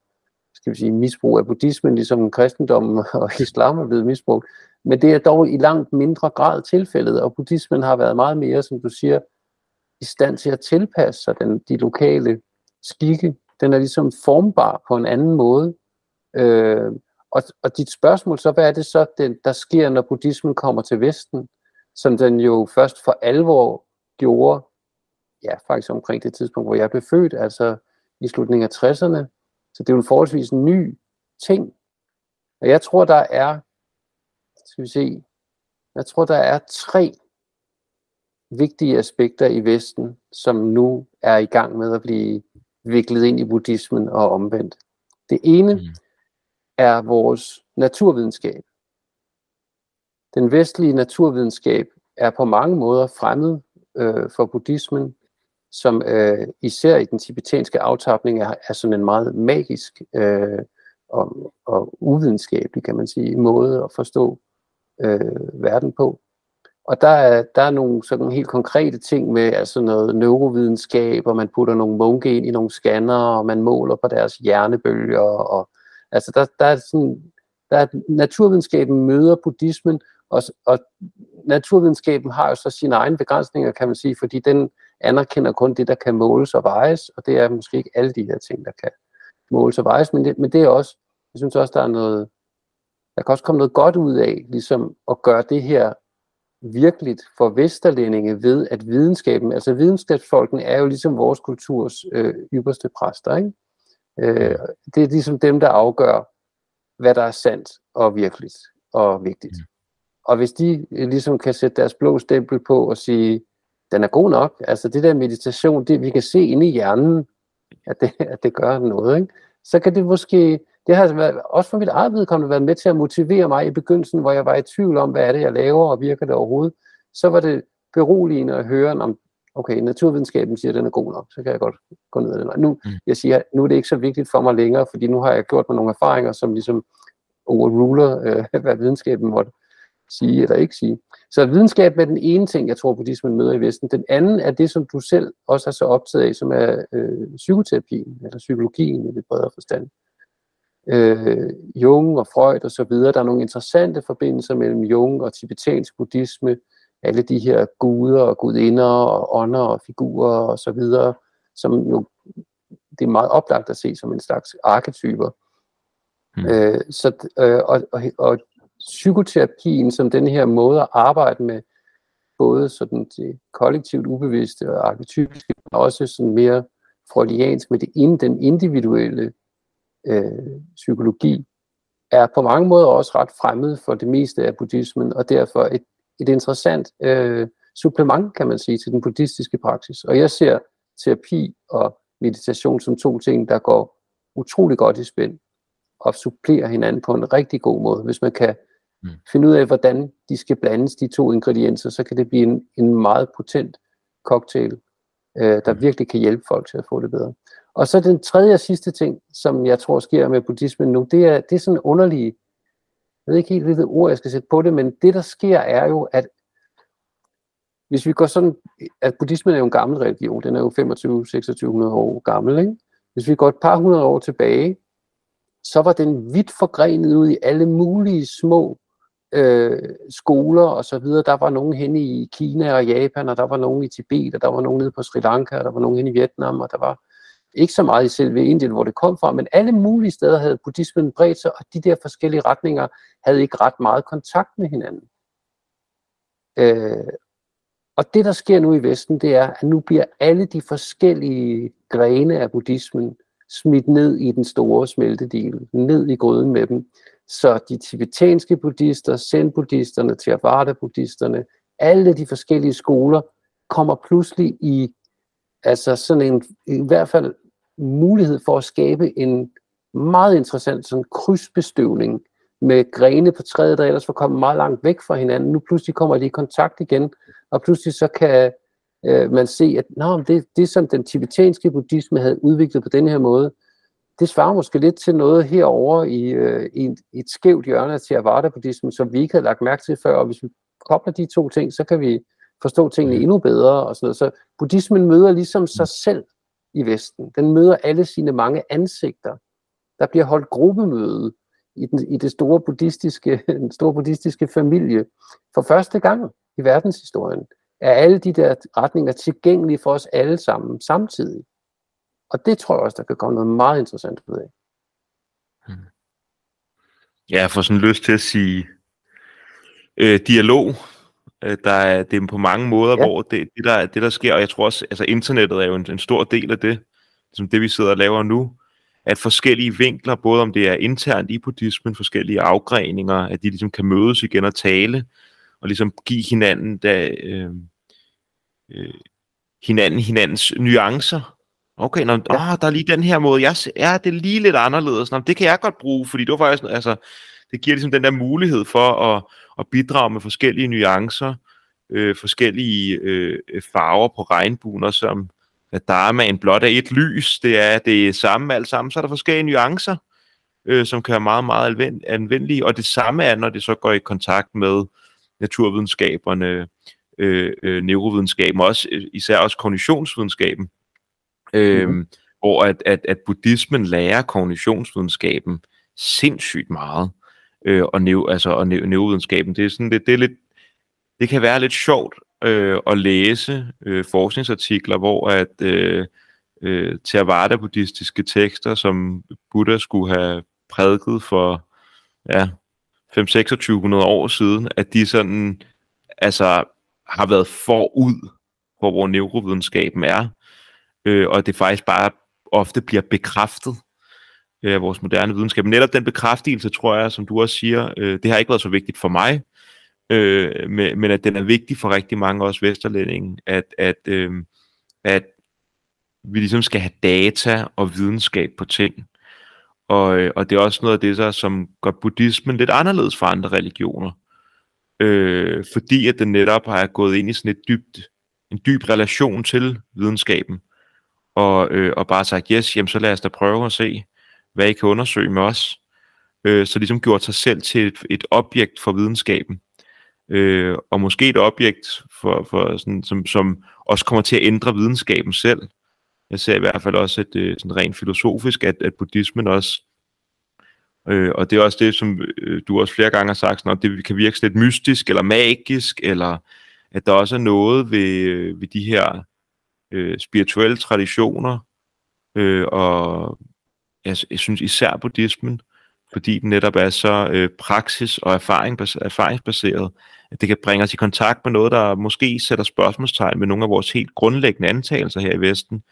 skal vi sige, misbrug af buddhismen, ligesom kristendommen og islam er blevet misbrugt, men det er dog i langt mindre grad tilfældet, og buddhismen har været meget mere, som du siger, i stand til at tilpasse sig den, de lokale skikke. Den er ligesom formbar på en anden måde. Øh, og, og dit spørgsmål så, hvad er det så, den, der sker, når buddhismen kommer til Vesten, som den jo først for alvor gjorde, ja, faktisk omkring det tidspunkt, hvor jeg blev født, altså i slutningen af 60'erne. Så det er jo en forholdsvis ny ting. Og jeg tror, der er skal vi se, jeg tror, der er tre vigtige aspekter i Vesten, som nu er i gang med at blive viklet ind i buddhismen og omvendt. Det ene mm. er vores naturvidenskab. Den vestlige naturvidenskab er på mange måder fremmed øh, for buddhismen, som øh, især i den tibetanske aftapning er, er sådan en meget magisk øh, og, og uvidenskabelig, kan man sige, måde at forstå øh, verden på. Og der er, der er nogle sådan helt konkrete ting med altså noget neurovidenskab, og man putter nogle munke ind i nogle scanner, og man måler på deres hjernebølger. Og, altså der, der er sådan, der er, naturvidenskaben møder buddhismen, og, og naturvidenskaben har jo så sine egne begrænsninger, kan man sige, fordi den anerkender kun det, der kan måles og vejes, og det er måske ikke alle de her ting, der kan måles og vejes, men det, men det er også, jeg synes også, der er noget, der kan også komme noget godt ud af, ligesom at gøre det her virkeligt for vesterlændinge ved, at videnskaben, altså videnskabsfolkene er jo ligesom vores kulturs øh, ypperste præster, ikke? Øh, det er ligesom dem, der afgør, hvad der er sandt og virkeligt og vigtigt. Mm. Og hvis de øh, ligesom kan sætte deres blå stempel på og sige, den er god nok, altså det der meditation, det vi kan se inde i hjernen, at det, at det gør noget, ikke? så kan det måske det har været, også for mit eget vedkommende været med til at motivere mig i begyndelsen, hvor jeg var i tvivl om, hvad er det, jeg laver, og virker det overhovedet. Så var det beroligende at høre om, okay, naturvidenskaben siger, at den er god nok, så kan jeg godt gå ned ad den Nu, mm. jeg siger, nu er det ikke så vigtigt for mig længere, fordi nu har jeg gjort mig nogle erfaringer, som ligesom overruler, øh, hvad videnskaben måtte sige eller ikke sige. Så videnskab er den ene ting, jeg tror, buddhismen møder i Vesten. Den anden er det, som du selv også er så optaget af, som er øh, psykoterapien, eller psykologien i det bredere forstand øh, Jung og Freud og så videre. Der er nogle interessante forbindelser mellem Jung og tibetansk buddhisme, alle de her guder og gudinder og ånder og figurer og så videre, som jo det er meget oplagt at se som en slags arketyper. Mm. Øh, så, øh, og, og, og psykoterapien som den her måde at arbejde med både sådan det kollektivt ubevidste og arketypiske, men også sådan mere freudiansk med det, den individuelle øh, psykologi, er på mange måder også ret fremmed for det meste af buddhismen, og derfor et, et interessant øh, supplement, kan man sige, til den buddhistiske praksis. Og jeg ser terapi og meditation som to ting, der går utrolig godt i spænd og supplerer hinanden på en rigtig god måde. Hvis man kan mm. finde ud af, hvordan de skal blandes, de to ingredienser, så kan det blive en, en meget potent cocktail, øh, der mm. virkelig kan hjælpe folk til at få det bedre. Og så den tredje og sidste ting, som jeg tror sker med buddhismen nu, det er, det er sådan underlige, jeg ved ikke helt, hvilket ord jeg skal sætte på det, men det der sker er jo, at hvis vi går sådan, at buddhismen er jo en gammel religion, den er jo 25-2600 år gammel, ikke? Hvis vi går et par hundrede år tilbage, så var den vidt forgrenet ud i alle mulige små øh, skoler og så videre. Der var nogen henne i Kina og Japan, og der var nogen i Tibet, og der var nogen nede på Sri Lanka, og der var nogen henne i Vietnam, og der var ikke så meget i selve Indien, hvor det kom fra, men alle mulige steder havde buddhismen bredt sig, og de der forskellige retninger havde ikke ret meget kontakt med hinanden. Øh, Og det, der sker nu i Vesten, det er, at nu bliver alle de forskellige grene af buddhismen smidt ned i den store smeltedel, ned i gryden med dem. Så de tibetanske buddhister, zen-buddhisterne, Theravada-buddhisterne, alle de forskellige skoler kommer pludselig i altså sådan en, i hvert fald mulighed for at skabe en meget interessant sådan krydsbestøvning med grene på træet, der ellers var kommet meget langt væk fra hinanden. Nu pludselig kommer de i kontakt igen, og pludselig så kan øh, man se, at nå, det, det, som den tibetanske buddhisme havde udviklet på den her måde, det svarer måske lidt til noget herover i, øh, i, i et skævt hjørne af Theravada-buddhismen, som vi ikke havde lagt mærke til før, og hvis vi kobler de to ting, så kan vi forstå tingene endnu bedre og sådan noget. Så buddhismen møder ligesom sig selv i Vesten. Den møder alle sine mange ansigter. Der bliver holdt gruppemøde i, den, i det store buddhistiske, den store buddhistiske familie for første gang i verdenshistorien. Er alle de der retninger tilgængelige for os alle sammen samtidig? Og det tror jeg også, der kan komme noget meget interessant ud af. Hmm. Ja, jeg får sådan lyst til at sige øh, dialog. Øh, der er, det er på mange måder, ja. hvor det, det, der, det der sker, og jeg tror også, altså internettet er jo en, en stor del af det, som det vi sidder og laver nu, at forskellige vinkler, både om det er internt i buddhismen, forskellige afgreninger, at de ligesom kan mødes igen og tale, og ligesom give hinanden, da, øh, øh, hinanden hinandens nuancer. Okay, nå, ja. åh, der er lige den her måde, jeg, ja, det er lige lidt anderledes. Nå, det kan jeg godt bruge, fordi det var faktisk, altså, det giver ligesom den der mulighed for at, at bidrage med forskellige nuancer, øh, forskellige øh, farver på regnbuen, og som at Dharmaen blot er et lys, det er det samme alt sammen, så er der forskellige nuancer, øh, som kan være meget, meget anvendelige, og det samme er, når det så går i kontakt med naturvidenskaberne, øh, øh, neurovidenskaben, og også, især også kognitionsvidenskaben, øh, mm-hmm. hvor at, at, at buddhismen lærer kognitionsvidenskaben sindssygt meget, øh, og, neu, altså, og neurovidenskaben, det er sådan, det, det er lidt, det kan være lidt sjovt øh, at læse øh, forskningsartikler, hvor at øh, øh, Theravada-buddhistiske tekster, som Buddha skulle have prædiket for ja, 5-2600 år siden, at de sådan altså har været forud for, hvor neurovidenskaben er, øh, og det faktisk bare ofte bliver bekræftet øh, af vores moderne videnskab. Men netop den bekræftelse, tror jeg, som du også siger, øh, det har ikke været så vigtigt for mig, øh, men, men at den er vigtig for rigtig mange også vesterlændinge, at, at, øh, at vi ligesom skal have data og videnskab på ting. Og, øh, og det er også noget af det, der, som gør buddhismen lidt anderledes fra andre religioner. Øh, fordi at den netop har gået ind i sådan et dybt, en dyb relation til videnskaben. Og, øh, og bare sagt, yes, jamen så lad os da prøve at se, hvad I kan undersøge med os. Øh, så ligesom gjort sig selv til et, et objekt for videnskaben øh, og måske et objekt, for, for sådan, som, som også kommer til at ændre videnskaben selv. Jeg ser i hvert fald også et, øh, sådan rent filosofisk, at, at buddhismen også, øh, og det er også det, som øh, du også flere gange har sagt, sådan, at det kan virke lidt mystisk eller magisk, eller at der også er noget ved, øh, ved de her øh, spirituelle traditioner, øh, og jeg, jeg synes især buddhismen, fordi den netop er så øh, praksis- og erfaring, erfaringsbaseret, at det kan bringe os i kontakt med noget, der måske sætter spørgsmålstegn med nogle af vores helt grundlæggende antagelser her i Vesten,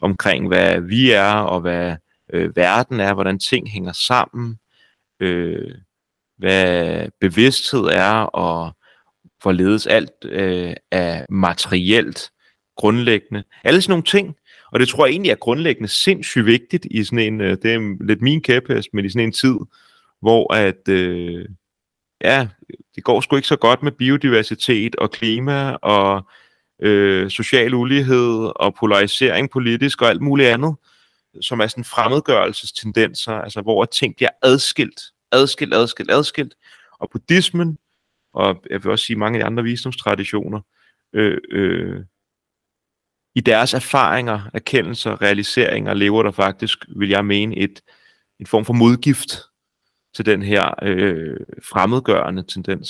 omkring hvad vi er, og hvad øh, verden er, hvordan ting hænger sammen, øh, hvad bevidsthed er, og hvorledes alt øh, er materielt grundlæggende. Alle sådan nogle ting, og det tror jeg egentlig er grundlæggende sindssygt vigtigt i sådan en, øh, det er lidt min kæphest, men i sådan en tid, hvor at, øh, ja, det går sgu ikke så godt med biodiversitet og klima og øh, social ulighed og polarisering politisk og alt muligt andet, som er sådan fremmedgørelsestendenser, altså hvor ting bliver adskilt, adskilt, adskilt, adskilt. Og buddhismen, og jeg vil også sige mange af de andre visdomstraditioner, øh, øh, i deres erfaringer, erkendelser, realiseringer, lever der faktisk, vil jeg mene, et, en form for modgift til den her øh, fremmedgørende tendens.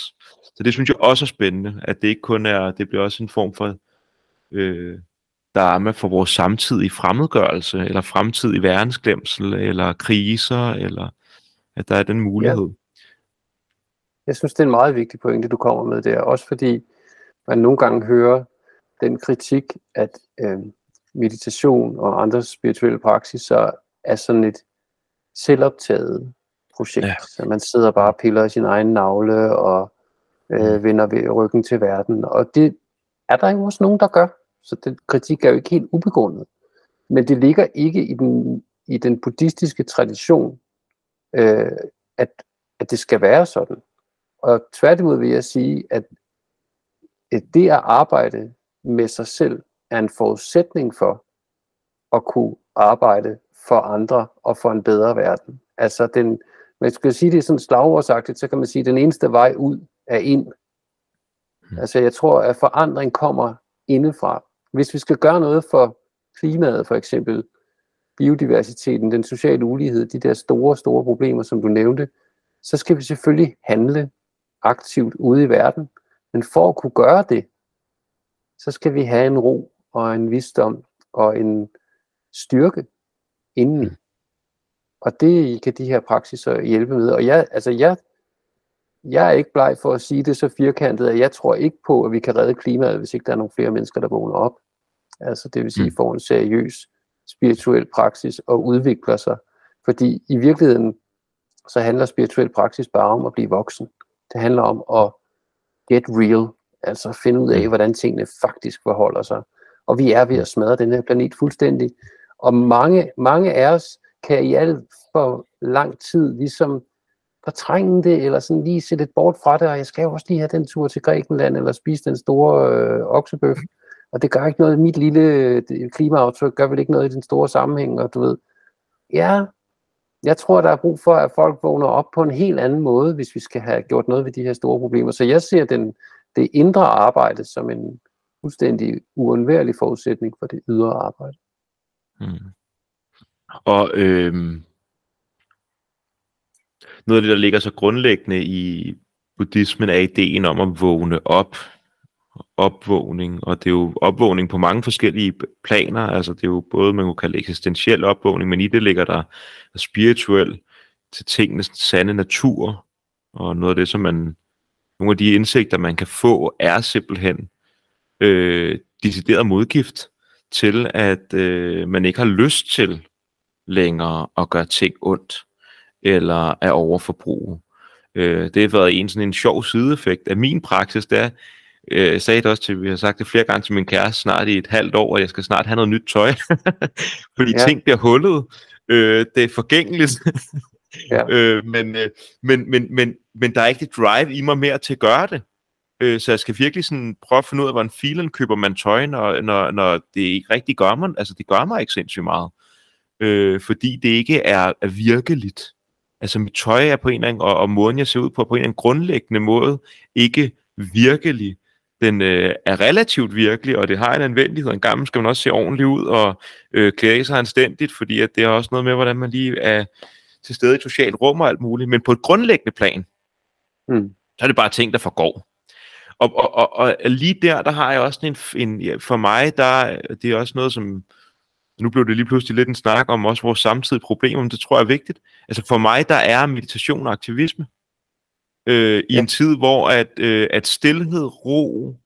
Så det synes jeg også er spændende, at det ikke kun er, det bliver også en form for øh, dharma for vores samtidige fremmedgørelse, eller fremtidig verdensglemsel, eller kriser, eller at der er den mulighed. Ja. Jeg synes, det er en meget vigtig pointe, du kommer med der, også fordi man nogle gange hører den kritik, at øh, meditation og andre spirituelle praksiser er sådan et selvoptaget projekt. Ja. Så man sidder bare og piller i sin egen navle og øh, mm. vender ved ryggen til verden. Og det er der jo også nogen, der gør. Så den kritik er jo ikke helt ubegrundet. Men det ligger ikke i den, i den buddhistiske tradition, øh, at, at det skal være sådan. Og tværtimod vil jeg sige, at det at arbejde med sig selv er en forudsætning for at kunne arbejde for andre og for en bedre verden. Altså den, man skal sige det sådan slagordsagtigt, så kan man sige, at den eneste vej ud er ind. Hmm. Altså jeg tror, at forandring kommer indefra. Hvis vi skal gøre noget for klimaet for eksempel, biodiversiteten, den sociale ulighed, de der store, store problemer, som du nævnte, så skal vi selvfølgelig handle aktivt ude i verden. Men for at kunne gøre det, så skal vi have en ro og en visdom og en styrke indeni. Og det kan de her praksiser hjælpe med. Og jeg, altså jeg, jeg er ikke bleg for at sige det så firkantet, at jeg tror ikke på, at vi kan redde klimaet, hvis ikke der er nogle flere mennesker, der vågner op. Altså det vil sige, mm. får en seriøs spirituel praksis og udvikler sig. Fordi i virkeligheden, så handler spirituel praksis bare om at blive voksen. Det handler om at get real, altså finde ud af, mm. hvordan tingene faktisk forholder sig. Og vi er ved at smadre den her planet fuldstændig. Og mange, mange af os kan i alt for lang tid ligesom fortrænge det, eller sådan lige se lidt bort fra det, og jeg skal jo også lige have den tur til Grækenland, eller spise den store øh, oksebøf. Og det gør ikke noget, mit lille klimaaftryk gør vel ikke noget i den store sammenhæng, og du ved, ja, jeg tror, der er brug for, at folk vågner op på en helt anden måde, hvis vi skal have gjort noget ved de her store problemer. Så jeg ser den, det indre arbejde som en fuldstændig uundværlig forudsætning for det ydre arbejde. Mm. Og øh, noget af det, der ligger så grundlæggende i buddhismen, er ideen om at vågne op. Opvågning, og det er jo opvågning på mange forskellige planer. Altså det er jo både, man kunne kalde eksistentiel opvågning, men i det ligger der spirituel til tingenes sande natur. Og noget af det, som man, nogle af de indsigter, man kan få, er simpelthen øh, decideret modgift til, at øh, man ikke har lyst til længere at gøre ting ondt, eller at overforbruge. Øh, det har været en sådan en sjov sideeffekt af min praksis, der øh, jeg sagde det også til, vi har sagt det flere gange til min kæreste snart i et halvt år, at jeg skal snart have noget nyt tøj, fordi ja. ting bliver hullet, øh, det er forgængeligt, ja. øh, men, øh, men, men, men, men der er ikke det drive i mig mere til at gøre det. Øh, så jeg skal virkelig sådan prøve at finde ud af, hvordan filen køber man tøj, når, når, når det ikke rigtig gør mig. Altså, det gør mig ikke sindssygt meget. Øh, fordi det ikke er, er virkeligt. Altså, mit tøj er på en eller anden, og, og måden, jeg ser ud på, på en eller anden grundlæggende måde, ikke virkelig. Den øh, er relativt virkelig, og det har en anvendelighed. En gammel skal man også se ordentligt ud og øh, klæde sig anstændigt, fordi at det er også noget med, hvordan man lige er til stede i et socialt rum og alt muligt. Men på et grundlæggende plan, mm. så er det bare ting, der forgår. Og, og, og, og lige der, der har jeg også en, en ja, for mig, der det er også noget, som, nu blev det lige pludselig lidt en snak om også vores samtidige problemer, men det tror jeg er vigtigt. Altså for mig, der er meditation og aktivisme øh, i ja. en tid, hvor at, øh, at stillhed, ro,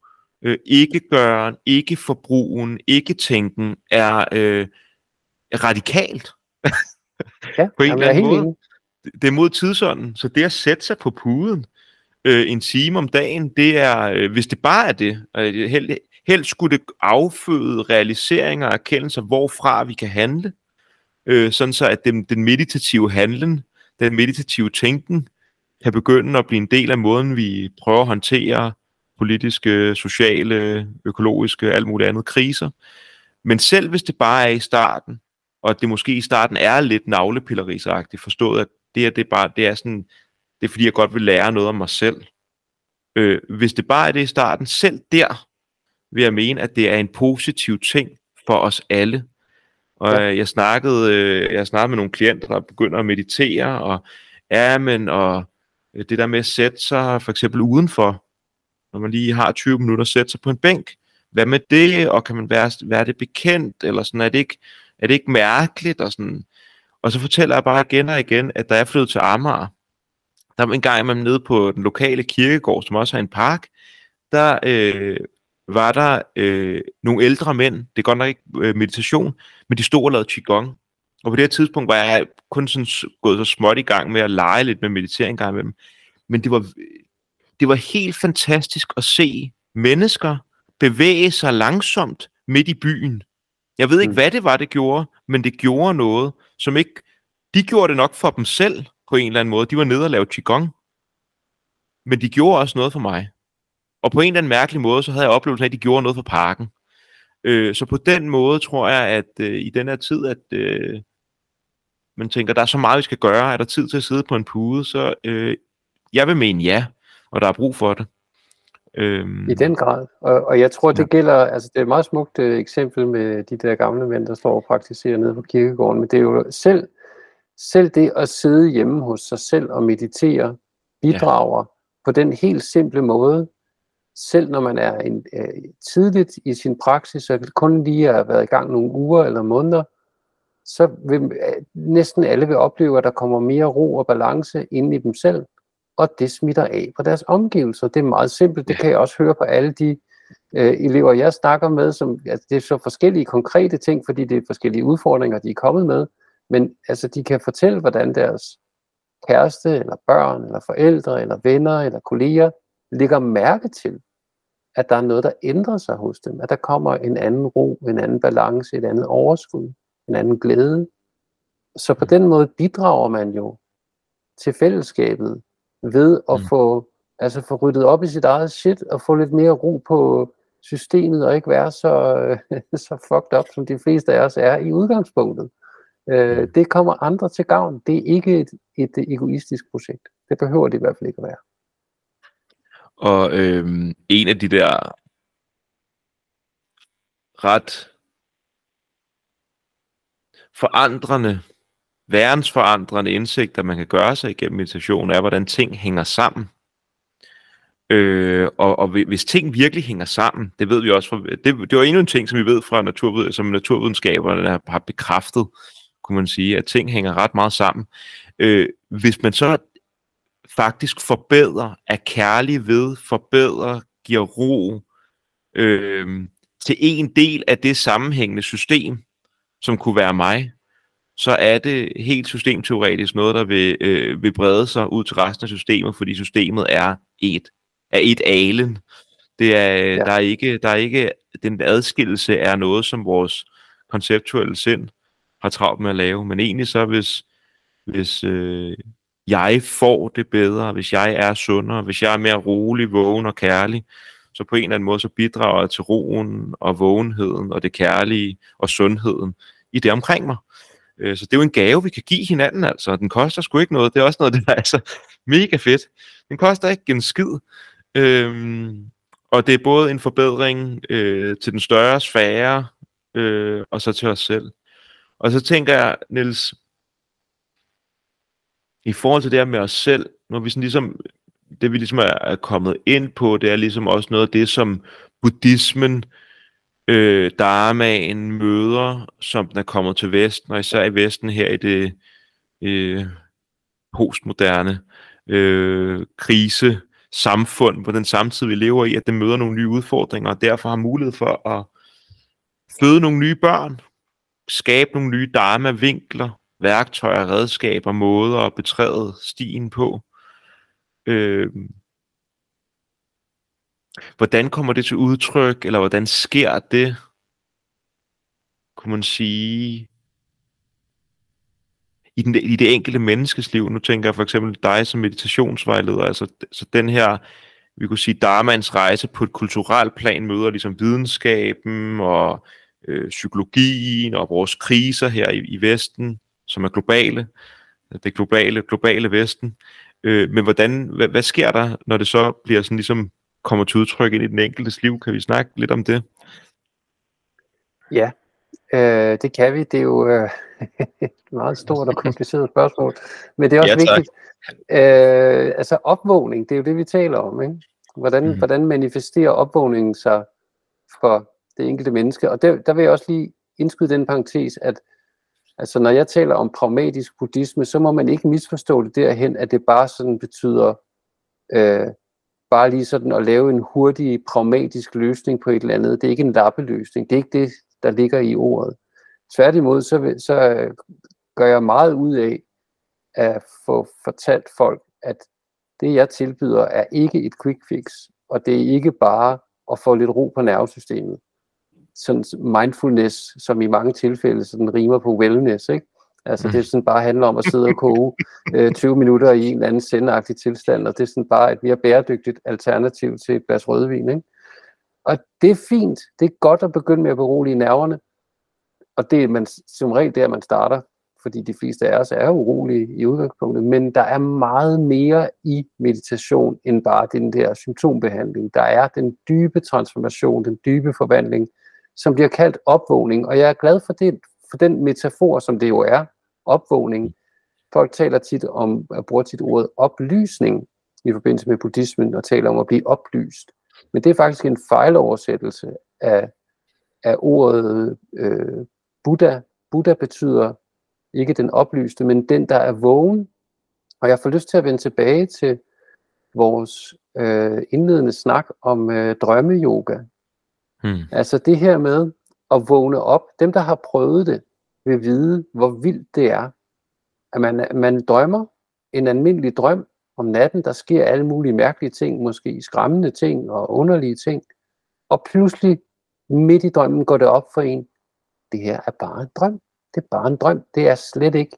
øh, ikke gøren, ikke forbrugen, ikke tænken er øh, radikalt. Ja, på en eller anden måde. Det er mod tidsånden, så det at sætte sig på puden, øh, en time om dagen, det er, øh, hvis det bare er det, øh, held, helst skulle det afføde realiseringer og erkendelser, hvorfra vi kan handle, øh, sådan så at den, den meditative handlen, den meditative tænken, kan begynde at blive en del af måden, vi prøver at håndtere politiske, sociale, økologiske, alt muligt andet kriser. Men selv hvis det bare er i starten, og det måske i starten er lidt navlepillerisagtigt forstået, at det, er, det, bare, det er sådan det er fordi, jeg godt vil lære noget om mig selv. Øh, hvis det bare er det i starten, selv der vil jeg mene, at det er en positiv ting for os alle. Og ja. jeg snakkede øh, jeg snakkede med nogle klienter, der begynder at meditere, og ja, men og øh, det der med at sætte sig for eksempel udenfor, når man lige har 20 minutter at sætte sig på en bænk, hvad med det, og kan man være, være det bekendt, eller sådan, er det ikke, er det ikke mærkeligt, og sådan. Og så fortæller jeg bare igen og igen, at da jeg flyttede til Amager, der en gang imellem nede på den lokale kirkegård, som også har en park, der øh, var der øh, nogle ældre mænd, det er godt nok ikke øh, meditation, men de stod og lavede qigong. Og på det her tidspunkt var jeg kun sådan gået så småt i gang med at lege lidt med meditering gang med dem. Men det var, det var helt fantastisk at se mennesker bevæge sig langsomt midt i byen. Jeg ved ikke, mm. hvad det var, det gjorde, men det gjorde noget, som ikke... De gjorde det nok for dem selv på en eller anden måde. De var nede og lavede qigong. Men de gjorde også noget for mig. Og på en eller anden mærkelig måde, så havde jeg oplevelsen af, at de gjorde noget for parken. Øh, så på den måde tror jeg, at øh, i den her tid, at øh, man tænker, der er så meget, vi skal gøre, er der tid til at sidde på en pude, så øh, jeg vil mene ja, og der er brug for det. Øhm, I den grad. Og, og jeg tror, det ja. gælder, altså det er et meget smukt uh, eksempel med de der gamle mænd, der står og praktiserer nede på kirkegården, men det er jo selv, selv det at sidde hjemme hos sig selv og meditere, bidrager ja. på den helt simple måde, selv når man er en, uh, tidligt i sin praksis, og kun lige har været i gang nogle uger eller måneder, så vil uh, næsten alle vil opleve, at der kommer mere ro og balance ind i dem selv, og det smitter af på deres omgivelser. Det er meget simpelt, det kan jeg også høre på alle de øh, elever, jeg snakker med, som, altså, det er så forskellige konkrete ting, fordi det er forskellige udfordringer, de er kommet med, men altså, de kan fortælle, hvordan deres kæreste, eller børn, eller forældre, eller venner, eller kolleger, lægger mærke til, at der er noget, der ændrer sig hos dem, at der kommer en anden ro, en anden balance, et andet overskud, en anden glæde. Så på den måde bidrager man jo til fællesskabet ved at mm. få, altså få ryddet op i sit eget shit og få lidt mere ro på systemet og ikke være så, så fucked up, som de fleste af os er i udgangspunktet. Øh, mm. det kommer andre til gavn. Det er ikke et, et egoistisk projekt. Det behøver det i hvert fald ikke at være. Og øhm, en af de der ret forandrende verdensforandrende indsigter, man kan gøre sig igennem meditation, er, hvordan ting hænger sammen. Øh, og, og hvis ting virkelig hænger sammen, det ved vi også fra, det, det var endnu en ting, som vi ved fra naturvid, som naturvidenskaberne har bekræftet, kunne man sige, at ting hænger ret meget sammen. Øh, hvis man så faktisk forbedrer, er kærlig ved, forbedrer, giver ro øh, til en del af det sammenhængende system, som kunne være mig, så er det helt systemteoretisk noget, der vil, øh, vil brede sig ud til resten af systemet, fordi systemet er et, er et alen. Det er, ja. der, er ikke, der er ikke, den adskillelse er noget, som vores konceptuelle sind har travlt med at lave, men egentlig så, hvis, hvis øh, jeg får det bedre, hvis jeg er sundere, hvis jeg er mere rolig, vågen og kærlig, så på en eller anden måde, så bidrager jeg til roen og vågenheden og det kærlige og sundheden i det omkring mig. Øh, så det er jo en gave, vi kan give hinanden, altså. Den koster sgu ikke noget. Det er også noget, der er altså mega fedt. Den koster ikke en skid. Øhm, og det er både en forbedring øh, til den større sfære, øh, og så til os selv. Og så tænker jeg, Niels, i forhold til det her med os selv, når vi sådan ligesom, det vi ligesom er kommet ind på, det er ligesom også noget af det, som buddhismen øh, Dharmaen møder, som den er kommet til Vesten, og især i Vesten her i det øh, postmoderne øh, krise samfund, på den samtid, vi lever i, at det møder nogle nye udfordringer, og derfor har mulighed for at føde nogle nye børn, skabe nogle nye dharma-vinkler, værktøjer, redskaber, måder at betræde stien på. Øh, Hvordan kommer det til udtryk, eller hvordan sker det, kunne man sige, i, den, i det enkelte menneskes liv? Nu tænker jeg for eksempel dig som meditationsvejleder, altså så altså, den her, vi kunne sige, Dharmans rejse på et kulturelt plan møder ligesom videnskaben og øh, psykologien og vores kriser her i, i Vesten, som er globale, det globale, globale Vesten. Øh, men hvordan, hvad, hvad sker der, når det så bliver sådan ligesom kommer til udtryk ind i den enkeltes liv. Kan vi snakke lidt om det? Ja, øh, det kan vi. Det er jo øh, et meget stort og kompliceret spørgsmål. Men det er også ja, vigtigt. Øh, altså opvågning, det er jo det, vi taler om. Ikke? Hvordan, mm. hvordan manifesterer opvågningen sig for det enkelte menneske? Og der, der vil jeg også lige indskyde den parentes, at altså, når jeg taler om pragmatisk buddhisme, så må man ikke misforstå det derhen, at det bare sådan betyder øh, bare lige sådan at lave en hurtig, pragmatisk løsning på et eller andet. Det er ikke en lappeløsning. Det er ikke det, der ligger i ordet. Tværtimod, så, så øh, gør jeg meget ud af at få fortalt folk, at det, jeg tilbyder, er ikke et quick fix, og det er ikke bare at få lidt ro på nervesystemet. Sådan mindfulness, som i mange tilfælde sådan rimer på wellness, ikke? Altså det er sådan bare handler om at sidde og koge øh, 20 minutter i en eller anden sendagtig tilstand, og det er sådan bare et mere bæredygtigt alternativ til et glas rødvin. Ikke? Og det er fint. Det er godt at begynde med at berolige nerverne. Og det er man, som regel der, man starter, fordi de fleste af os er urolige i udgangspunktet. Men der er meget mere i meditation, end bare den der symptombehandling. Der er den dybe transformation, den dybe forvandling, som bliver kaldt opvågning. Og jeg er glad for, det, for den metafor, som det jo er, opvågning. Folk taler tit om, at bruge tit ordet oplysning i forbindelse med buddhismen, og taler om at blive oplyst. Men det er faktisk en fejloversættelse af, af ordet øh, Buddha. Buddha betyder ikke den oplyste, men den, der er vågen. Og jeg får lyst til at vende tilbage til vores øh, indledende snak om øh, drømmeyoga. Hmm. Altså det her med at vågne op. Dem, der har prøvet det, vil vide, hvor vildt det er. At man, man drømmer en almindelig drøm om natten, der sker alle mulige mærkelige ting, måske skræmmende ting og underlige ting. Og pludselig midt i drømmen går det op for en, det her er bare en drøm. Det er bare en drøm. Det er slet ikke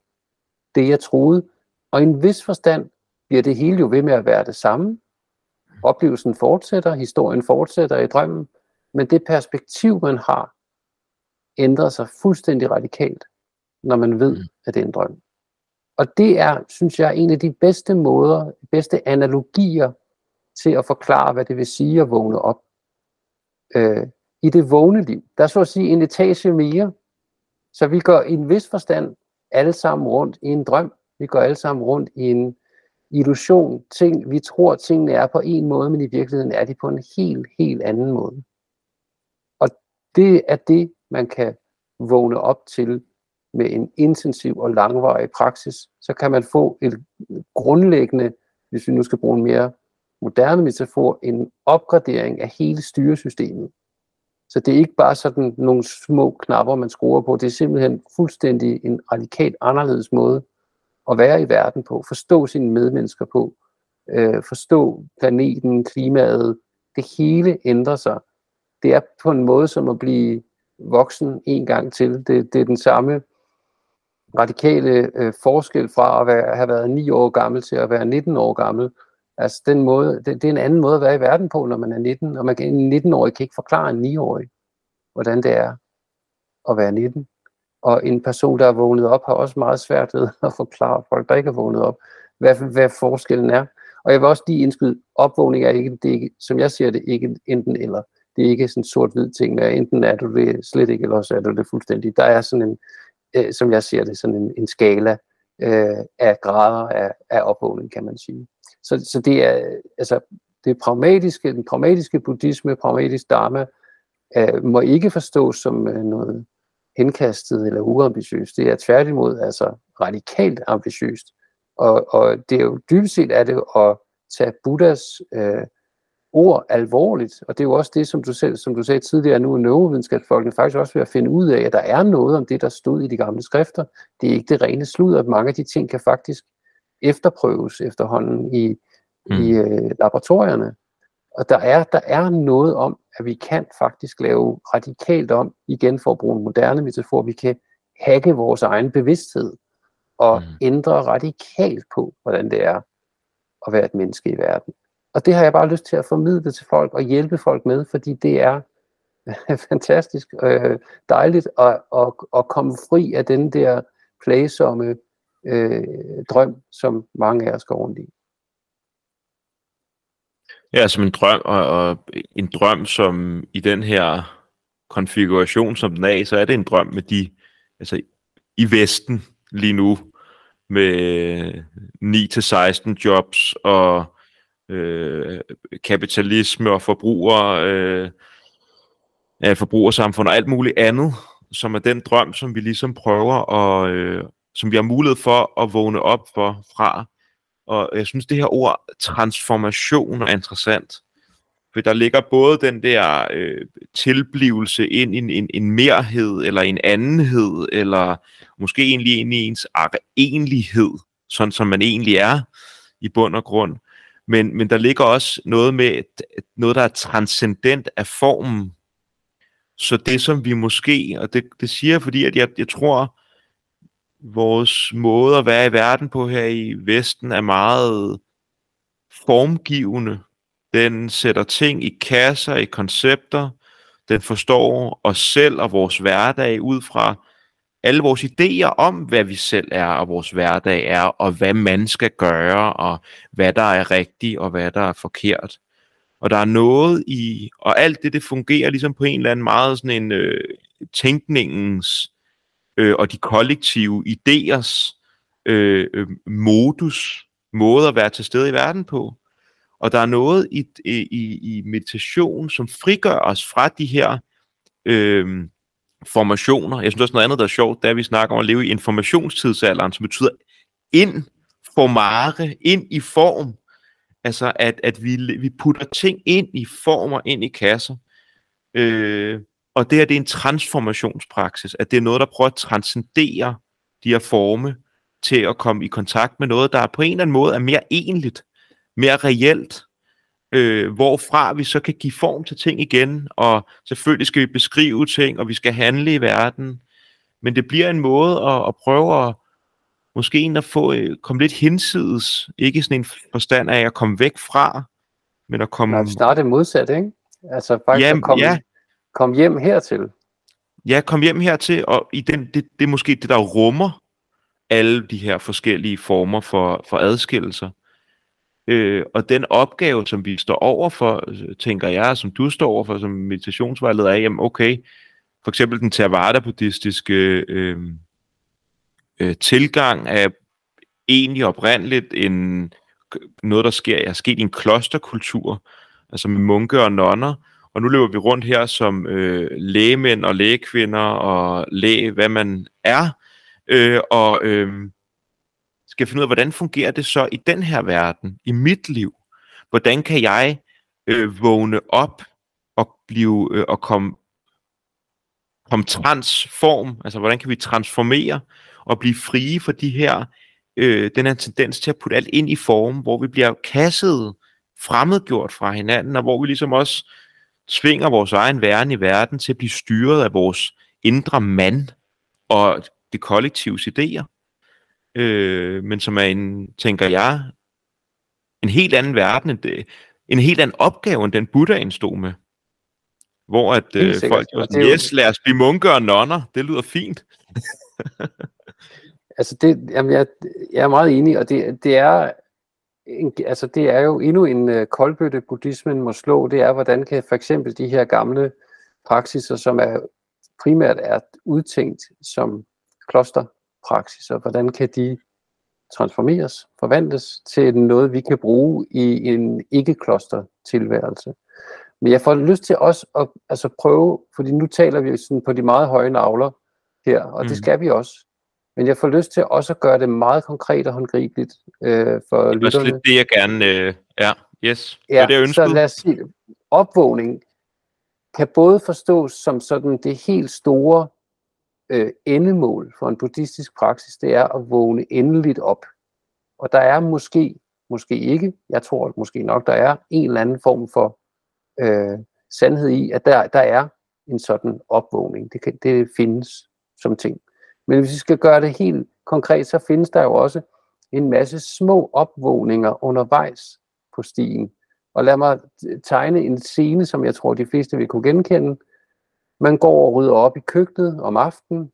det, jeg troede. Og i en vis forstand bliver det hele jo ved med at være det samme. Oplevelsen fortsætter, historien fortsætter i drømmen, men det perspektiv, man har, ændrer sig fuldstændig radikalt, når man ved, mm. at det er en drøm. Og det er, synes jeg, en af de bedste måder, bedste analogier til at forklare, hvad det vil sige at vågne op. Øh, I det vågne liv, der er så at sige en etage mere, så vi går i en vis forstand alle sammen rundt i en drøm. Vi går alle sammen rundt i en illusion. Ting, vi tror, tingene er på en måde, men i virkeligheden er de på en helt, helt anden måde. Og det er det, man kan vågne op til med en intensiv og langvarig praksis. Så kan man få et grundlæggende, hvis vi nu skal bruge en mere moderne metafor, en opgradering af hele styresystemet. Så det er ikke bare sådan nogle små knapper, man skruer på. Det er simpelthen fuldstændig en radikalt anderledes måde at være i verden på. Forstå sine medmennesker på. Øh, forstå planeten, klimaet. Det hele ændrer sig. Det er på en måde som at blive voksen en gang til. Det, det er den samme radikale øh, forskel fra at være, have været 9 år gammel til at være 19 år gammel. Altså den måde, det, det er en anden måde at være i verden på, når man er 19, og man kan, en 19-årig kan ikke forklare en 9-årig, hvordan det er at være 19. Og en person, der er vågnet op, har også meget svært ved at forklare folk, der ikke er vågnet op, hvad, hvad forskellen er. Og jeg vil også lige indskyde, opvågning er ikke, det er ikke, som jeg ser det, ikke enten eller. Det er ikke sådan sort-hvid ting, men enten er du det slet ikke, eller også er du det fuldstændig. Der er sådan en, øh, som jeg ser det, sådan en, en skala øh, af grader af, af opvågning, kan man sige. Så, så det er, altså, det pragmatiske, den pragmatiske buddhisme, pragmatisk dharma, øh, må ikke forstås som øh, noget henkastet eller uambitiøst. Det er tværtimod altså radikalt ambitiøst. Og, og det er jo dybest set er det at tage Buddhas øh, ord alvorligt, og det er jo også det, som du, selv, som du sagde tidligere, nu er neurovidenskabsfolkene faktisk også ved at finde ud af, at der er noget om det, der stod i de gamle skrifter. Det er ikke det rene sludder. Mange af de ting kan faktisk efterprøves efterhånden i, mm. i øh, laboratorierne. Og der er, der er noget om, at vi kan faktisk lave radikalt om, igen for at bruge en moderne metafor, vi kan hacke vores egen bevidsthed og mm. ændre radikalt på, hvordan det er at være et menneske i verden. Og det har jeg bare lyst til at formidle til folk og hjælpe folk med, fordi det er fantastisk øh, dejligt at, at, at komme fri af den der plagsomme øh, drøm, som mange af os går rundt i. Ja, som en drøm, og, og en drøm, som i den her konfiguration, som den er, så er det en drøm med de, altså i Vesten lige nu, med øh, 9-16 jobs og øh, kapitalisme og forbruger, øh, forbrugersamfund og alt muligt andet, som er den drøm, som vi ligesom prøver at, øh, som vi har mulighed for at vågne op for fra Og jeg synes, det her ord transformation er interessant. For der ligger både den der øh, tilblivelse ind i en, en, en merhed, eller en andenhed, eller måske egentlig ind i ens egentlighed, sådan som man egentlig er i bund og grund. Men, men der ligger også noget med noget, der er transcendent af formen. Så det, som vi måske, og det, det siger jeg, fordi at jeg, jeg tror, vores måde at være i verden på her i Vesten er meget formgivende. Den sætter ting i kasser, i koncepter. Den forstår os selv og vores hverdag ud fra alle vores idéer om, hvad vi selv er, og vores hverdag er, og hvad man skal gøre, og hvad der er rigtigt, og hvad der er forkert. Og der er noget i, og alt det, det fungerer ligesom på en eller anden meget sådan en øh, tænkningens øh, og de kollektive idéers øh, øh, modus, måde at være til stede i verden på. Og der er noget i, i, i meditation, som frigør os fra de her øh, formationer. Jeg synes også noget andet, der er sjovt, det er, at vi snakker om at leve i informationstidsalderen, som betyder ind, formare, ind i form. Altså, at, at vi, vi putter ting ind i former, ind i kasser. Øh, og det her, det er en transformationspraksis, at det er noget, der prøver at transcendere de her forme til at komme i kontakt med noget, der på en eller anden måde er mere enligt, mere reelt, øh, hvorfra vi så kan give form til ting igen, og selvfølgelig skal vi beskrive ting, og vi skal handle i verden, men det bliver en måde at, at prøve at måske en at få, øh, komme lidt hinsides, ikke sådan en forstand af at komme væk fra, men at komme... Nej, snart det modsat, ikke? Altså faktisk ja, at komme, ja. komme hjem hertil. Ja, kom hjem hertil, og i den, det, det er måske det, der rummer alle de her forskellige former for, for adskillelser. Øh, og den opgave, som vi står over for, øh, tænker jeg, som du står over for som meditationsvejleder, er, jamen okay, for eksempel den Theravada-buddhistiske øh, øh, tilgang er egentlig oprindeligt en, noget, der sker, er sket i en klosterkultur, altså med munke og nonner, og nu løber vi rundt her som øh, lægemænd og lægekvinder og læge, hvad man er, øh, og øh, skal finde ud af, hvordan fungerer det så i den her verden, i mit liv? Hvordan kan jeg øh, vågne op og blive øh, og komme komme transform, altså hvordan kan vi transformere og blive frie for de her øh, den her tendens til at putte alt ind i form, hvor vi bliver kasset, fremmedgjort fra hinanden, og hvor vi ligesom også tvinger vores egen væren i verden til at blive styret af vores indre mand og det kollektive idéer øh, men som er en, tænker jeg, en helt anden verden, end det, en helt anden opgave, end den Buddha stod med. Hvor at øh, folk var sådan, yes, lad os blive munker og nonner, det lyder fint. altså det, jamen jeg, jeg er meget enig, og det, det er en, altså det er jo endnu en uh, koldbøtte, buddhismen må slå, det er, hvordan kan for eksempel de her gamle praksiser, som er primært er udtænkt som kloster, praksiser, hvordan kan de transformeres, forvandles til noget, vi kan bruge i en ikke-kloster tilværelse. Men jeg får lyst til også at altså prøve, fordi nu taler vi sådan på de meget høje navler her, og mm. det skal vi også. Men jeg får lyst til også at gøre det meget konkret og håndgribeligt øh, for det er lytterne. Det det, jeg gerne... Øh, ja, yes. Ja, det, er det, så lad os sige, opvågning kan både forstås som sådan det helt store øh, endemål for en buddhistisk praksis, det er at vågne endeligt op. Og der er måske, måske ikke, jeg tror måske nok, der er en eller anden form for øh, sandhed i, at der, der er en sådan opvågning. Det, kan, det findes som ting. Men hvis vi skal gøre det helt konkret, så findes der jo også en masse små opvågninger undervejs på stien. Og lad mig tegne en scene, som jeg tror, de fleste vil kunne genkende. Man går og rydder op i køkkenet om aftenen,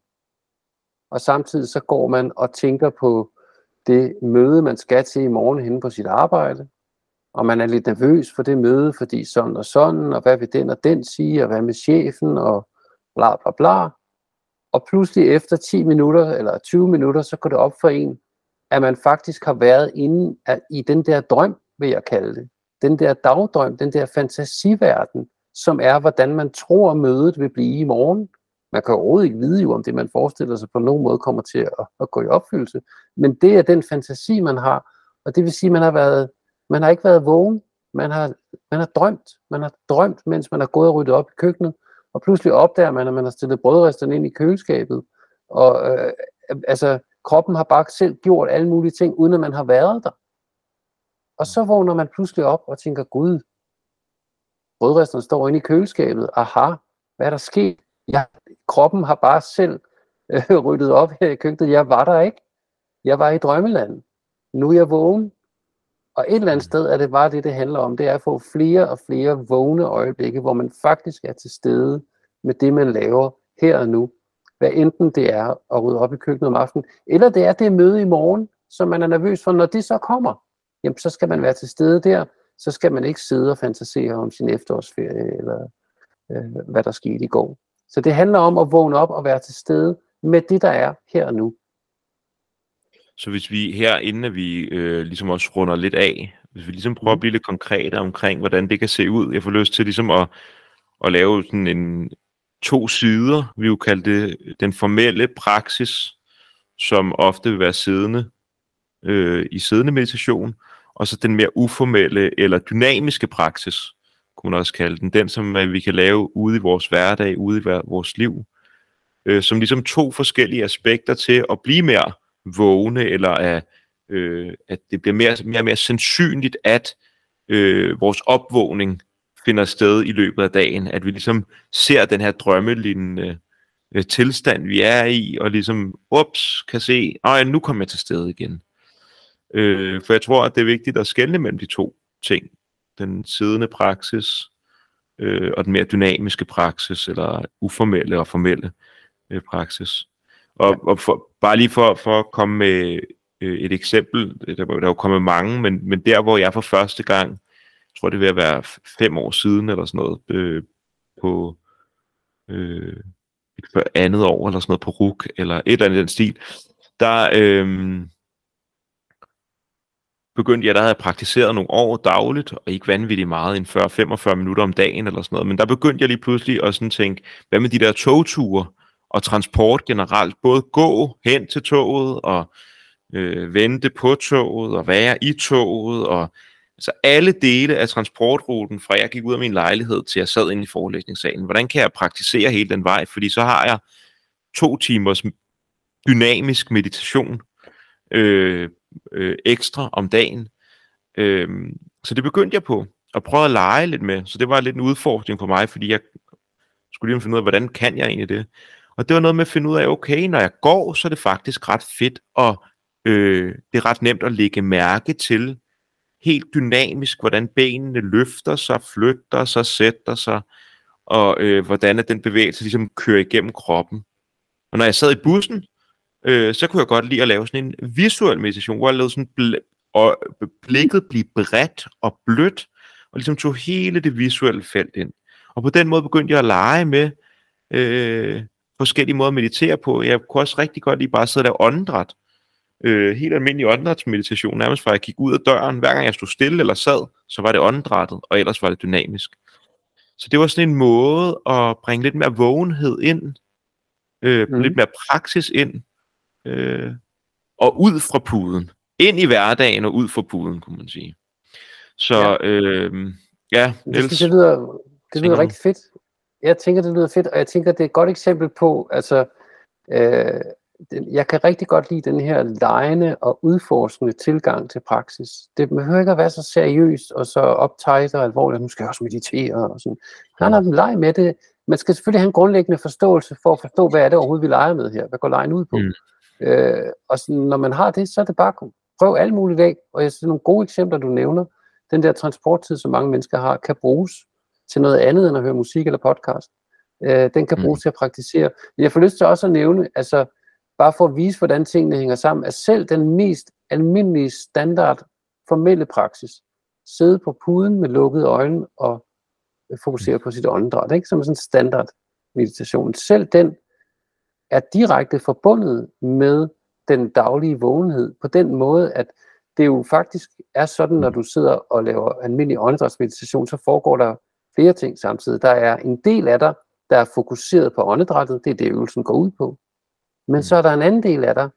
og samtidig så går man og tænker på det møde, man skal til i morgen henne på sit arbejde, og man er lidt nervøs for det møde, fordi sådan og sådan, og hvad vil den og den sige, og hvad med chefen, og bla bla bla. Og pludselig efter 10 minutter, eller 20 minutter, så går det op for en, at man faktisk har været inde i den der drøm, vil jeg kalde det. Den der dagdrøm, den der fantasiverden, som er, hvordan man tror, mødet vil blive i morgen. Man kan overhovedet ikke vide jo, om det, man forestiller sig på nogen måde kommer til at, at gå i opfyldelse. Men det er den fantasi, man har, Og det vil sige, at man har, været, man har ikke været vågen, man har, man har drømt. Man har drømt, mens man har gået og ryddet op i køkkenet, og pludselig opdager man, at man har stillet brødresterne ind i køleskabet. Og øh, altså, kroppen har bare selv gjort alle mulige ting, uden at man har været der. Og så vågner man pludselig op og tænker, gud, brødresterne står inde i køleskabet. Aha, hvad er der sket? Jeg, kroppen har bare selv øh, ryddet op her i køkkenet. Jeg var der ikke. Jeg var i drømmeland. Nu er jeg vågen. Og et eller andet sted er det bare det, det handler om. Det er at få flere og flere vågne øjeblikke, hvor man faktisk er til stede med det, man laver her og nu. Hvad enten det er at rydde op i køkkenet om aftenen, eller det er det møde i morgen, som man er nervøs for, når det så kommer. Jamen, så skal man være til stede der. Så skal man ikke sidde og fantasere om sin efterårsferie, eller øh, hvad der skete i går. Så det handler om at vågne op og være til stede med det, der er her og nu. Så hvis vi her, inden vi øh, ligesom også runder lidt af, hvis vi ligesom prøver at blive lidt konkrete omkring, hvordan det kan se ud. Jeg får lyst til ligesom at, at lave sådan en to sider, vi jo kalde det den formelle praksis, som ofte vil være siddende øh, i siddende meditation, og så den mere uformelle eller dynamiske praksis, kunne man også kalde den, den som øh, vi kan lave ude i vores hverdag, ude i vores liv, øh, som ligesom to forskellige aspekter til at blive mere vågne, eller at, øh, at det bliver mere, mere og mere sandsynligt, at øh, vores opvågning finder sted i løbet af dagen, at vi ligesom ser den her drømmelignende øh, tilstand, vi er i, og ligesom, ups, kan se, at nu kommer jeg til stede igen. Øh, for jeg tror, at det er vigtigt at skelne mellem de to ting. Den siddende praksis øh, og den mere dynamiske praksis, eller uformelle og formelle øh, praksis. Og, og for, bare lige for, for at komme med øh, et eksempel, der, der er jo kommet mange, men, men der hvor jeg for første gang, jeg tror det vil være fem år siden eller sådan noget, øh, på øh, et andet år eller sådan noget på RUK, eller et eller andet den stil, der øh, begyndte jeg, der havde jeg praktiseret nogle år dagligt, og ikke vanvittigt meget, en 40-45 minutter om dagen eller sådan noget, men der begyndte jeg lige pludselig at sådan tænke, hvad med de der togture, og transport generelt. Både gå hen til toget og øh, vente på toget og være i toget og altså alle dele af transportruten fra jeg gik ud af min lejlighed til jeg sad inde i forelæsningssalen. Hvordan kan jeg praktisere hele den vej? Fordi så har jeg to timers dynamisk meditation øh, øh, ekstra om dagen. Øh, så det begyndte jeg på at prøve at lege lidt med. Så det var lidt en udfordring for mig, fordi jeg skulle lige finde ud af, hvordan kan jeg egentlig det? Og det var noget med at finde ud af, okay, når jeg går, så er det faktisk ret fedt, og øh, det er ret nemt at lægge mærke til, helt dynamisk, hvordan benene løfter sig, flytter sig, sætter sig, og øh, hvordan at den bevægelse ligesom kører igennem kroppen. Og når jeg sad i bussen, øh, så kunne jeg godt lide at lave sådan en visuel meditation, hvor jeg lavede sådan bl- og blikket blive bredt og blødt, og ligesom tog hele det visuelle felt ind. Og på den måde begyndte jeg at lege med, øh, forskellige måder at meditere på. Jeg kunne også rigtig godt lide bare at sidde der åndedræt. Øh, helt almindelig åndedrætsmeditation, nærmest fra jeg gik ud af døren. Hver gang jeg stod stille eller sad, så var det åndedrættet, og ellers var det dynamisk. Så det var sådan en måde at bringe lidt mere vågenhed ind, øh, mm. lidt mere praksis ind, øh, og ud fra puden. Ind i hverdagen og ud fra puden, kunne man sige. Så ja, øh, ja det, det lyder, det lyder rigtig fedt jeg tænker, det lyder fedt, og jeg tænker, det er et godt eksempel på, altså, øh, jeg kan rigtig godt lide den her lejende og udforskende tilgang til praksis. Det behøver ikke at være så seriøst og så optaget og alvorligt, nu skal jeg også meditere og sådan. Nej, nej, lege med det. Man skal selvfølgelig have en grundlæggende forståelse for at forstå, hvad er det overhovedet, vi leger med her? Hvad går lejen ud på? Mm. Øh, og sådan, når man har det, så er det bare prøv alt muligt af. Og jeg synes, nogle gode eksempler, du nævner, den der transporttid, som mange mennesker har, kan bruges til noget andet end at høre musik eller podcast. Øh, den kan bruges mm. til at praktisere. Men jeg får lyst til også at nævne, altså bare for at vise, hvordan tingene hænger sammen, at selv den mest almindelige standard formelle praksis, sidde på puden med lukkede øjne og fokusere på sit åndedræt, ikke? som sådan en standard meditation. Selv den er direkte forbundet med den daglige vågenhed på den måde, at det jo faktisk er sådan, når du sidder og laver almindelig åndedrætsmeditation, så foregår der flere ting samtidig. Der er en del af dig, der er fokuseret på åndedrættet, det er det, øvelsen går ud på. Men så er der en anden del af dig,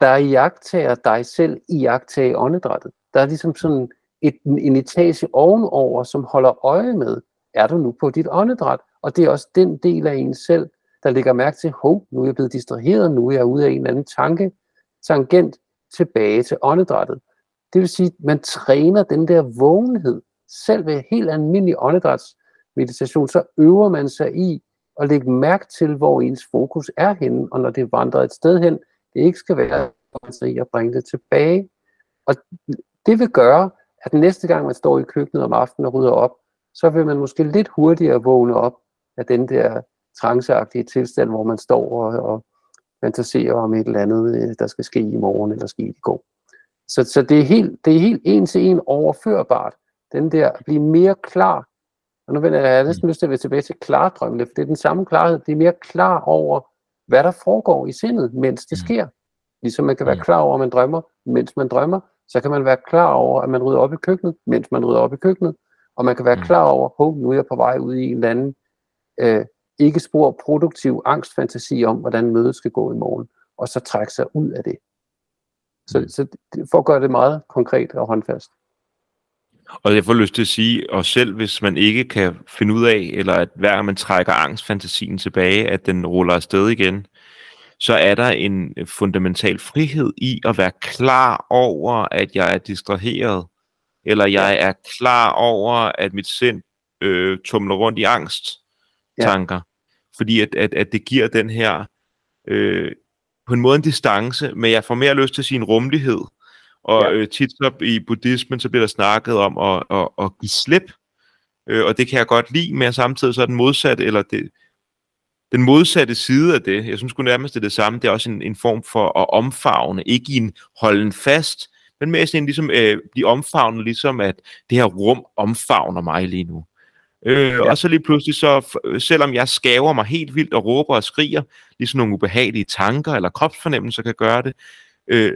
der iagtager dig selv iagtage åndedrættet. Der er ligesom sådan et, en etage ovenover, som holder øje med, er du nu på dit åndedræt? Og det er også den del af en selv, der lægger mærke til, hov, nu er jeg blevet distraheret, nu er jeg ude af en eller anden tanke, tangent tilbage til åndedrættet. Det vil sige, at man træner den der vågenhed. Selv ved helt almindelig åndedrætsmeditation, så øver man sig i at lægge mærke til, hvor ens fokus er henne, og når det vandrer et sted hen, det ikke skal være, i at bringe det tilbage. Og det vil gøre, at næste gang man står i køkkenet om aftenen og rydder op, så vil man måske lidt hurtigere vågne op af den der tranceagtige tilstand, hvor man står og, og fantaserer om et eller andet, øh, der skal ske i morgen eller ske i går. Så, så det, er helt, det er helt en til en overførbart. Den der at blive mere klar. Og nu vender jeg næsten lyst til at være tilbage til klardrømmene, for det er den samme klarhed. Det er mere klar over, hvad der foregår i sindet, mens det mm. sker. Ligesom man kan være klar over, at man drømmer, mens man drømmer, så kan man være klar over, at man rydder op i køkkenet, mens man rydder op i køkkenet. Og man kan være mm. klar over, at nu er jeg på vej ud i en eller anden øh, ikke spor produktiv angstfantasi om, hvordan mødet skal gå i morgen, og så trække sig ud af det. Så, mm. så for at gøre det meget konkret og håndfast. Og jeg får lyst til at sige, og selv hvis man ikke kan finde ud af, eller at hver gang man trækker angstfantasien tilbage, at den ruller afsted igen, så er der en fundamental frihed i at være klar over, at jeg er distraheret, eller jeg er klar over, at mit sind øh, tumler rundt i angsttanker. Ja. Fordi at, at, at det giver den her, øh, på en måde en distance, men jeg får mere lyst til en rummelighed. Og ja. øh, tit så i buddhismen, så bliver der snakket om at, at, at give slip, øh, og det kan jeg godt lide, men samtidig så er den modsatte, eller det, den modsatte side af det, jeg synes kun nærmest det er det samme, det er også en, en form for at omfavne, ikke i en holden fast, men mere sådan ligesom øh, blive omfavnet, ligesom at det her rum omfavner mig lige nu. Øh, ja. Og så lige pludselig, så selvom jeg skaver mig helt vildt og råber og skriger, ligesom nogle ubehagelige tanker eller kropsfornemmelser kan gøre det, øh,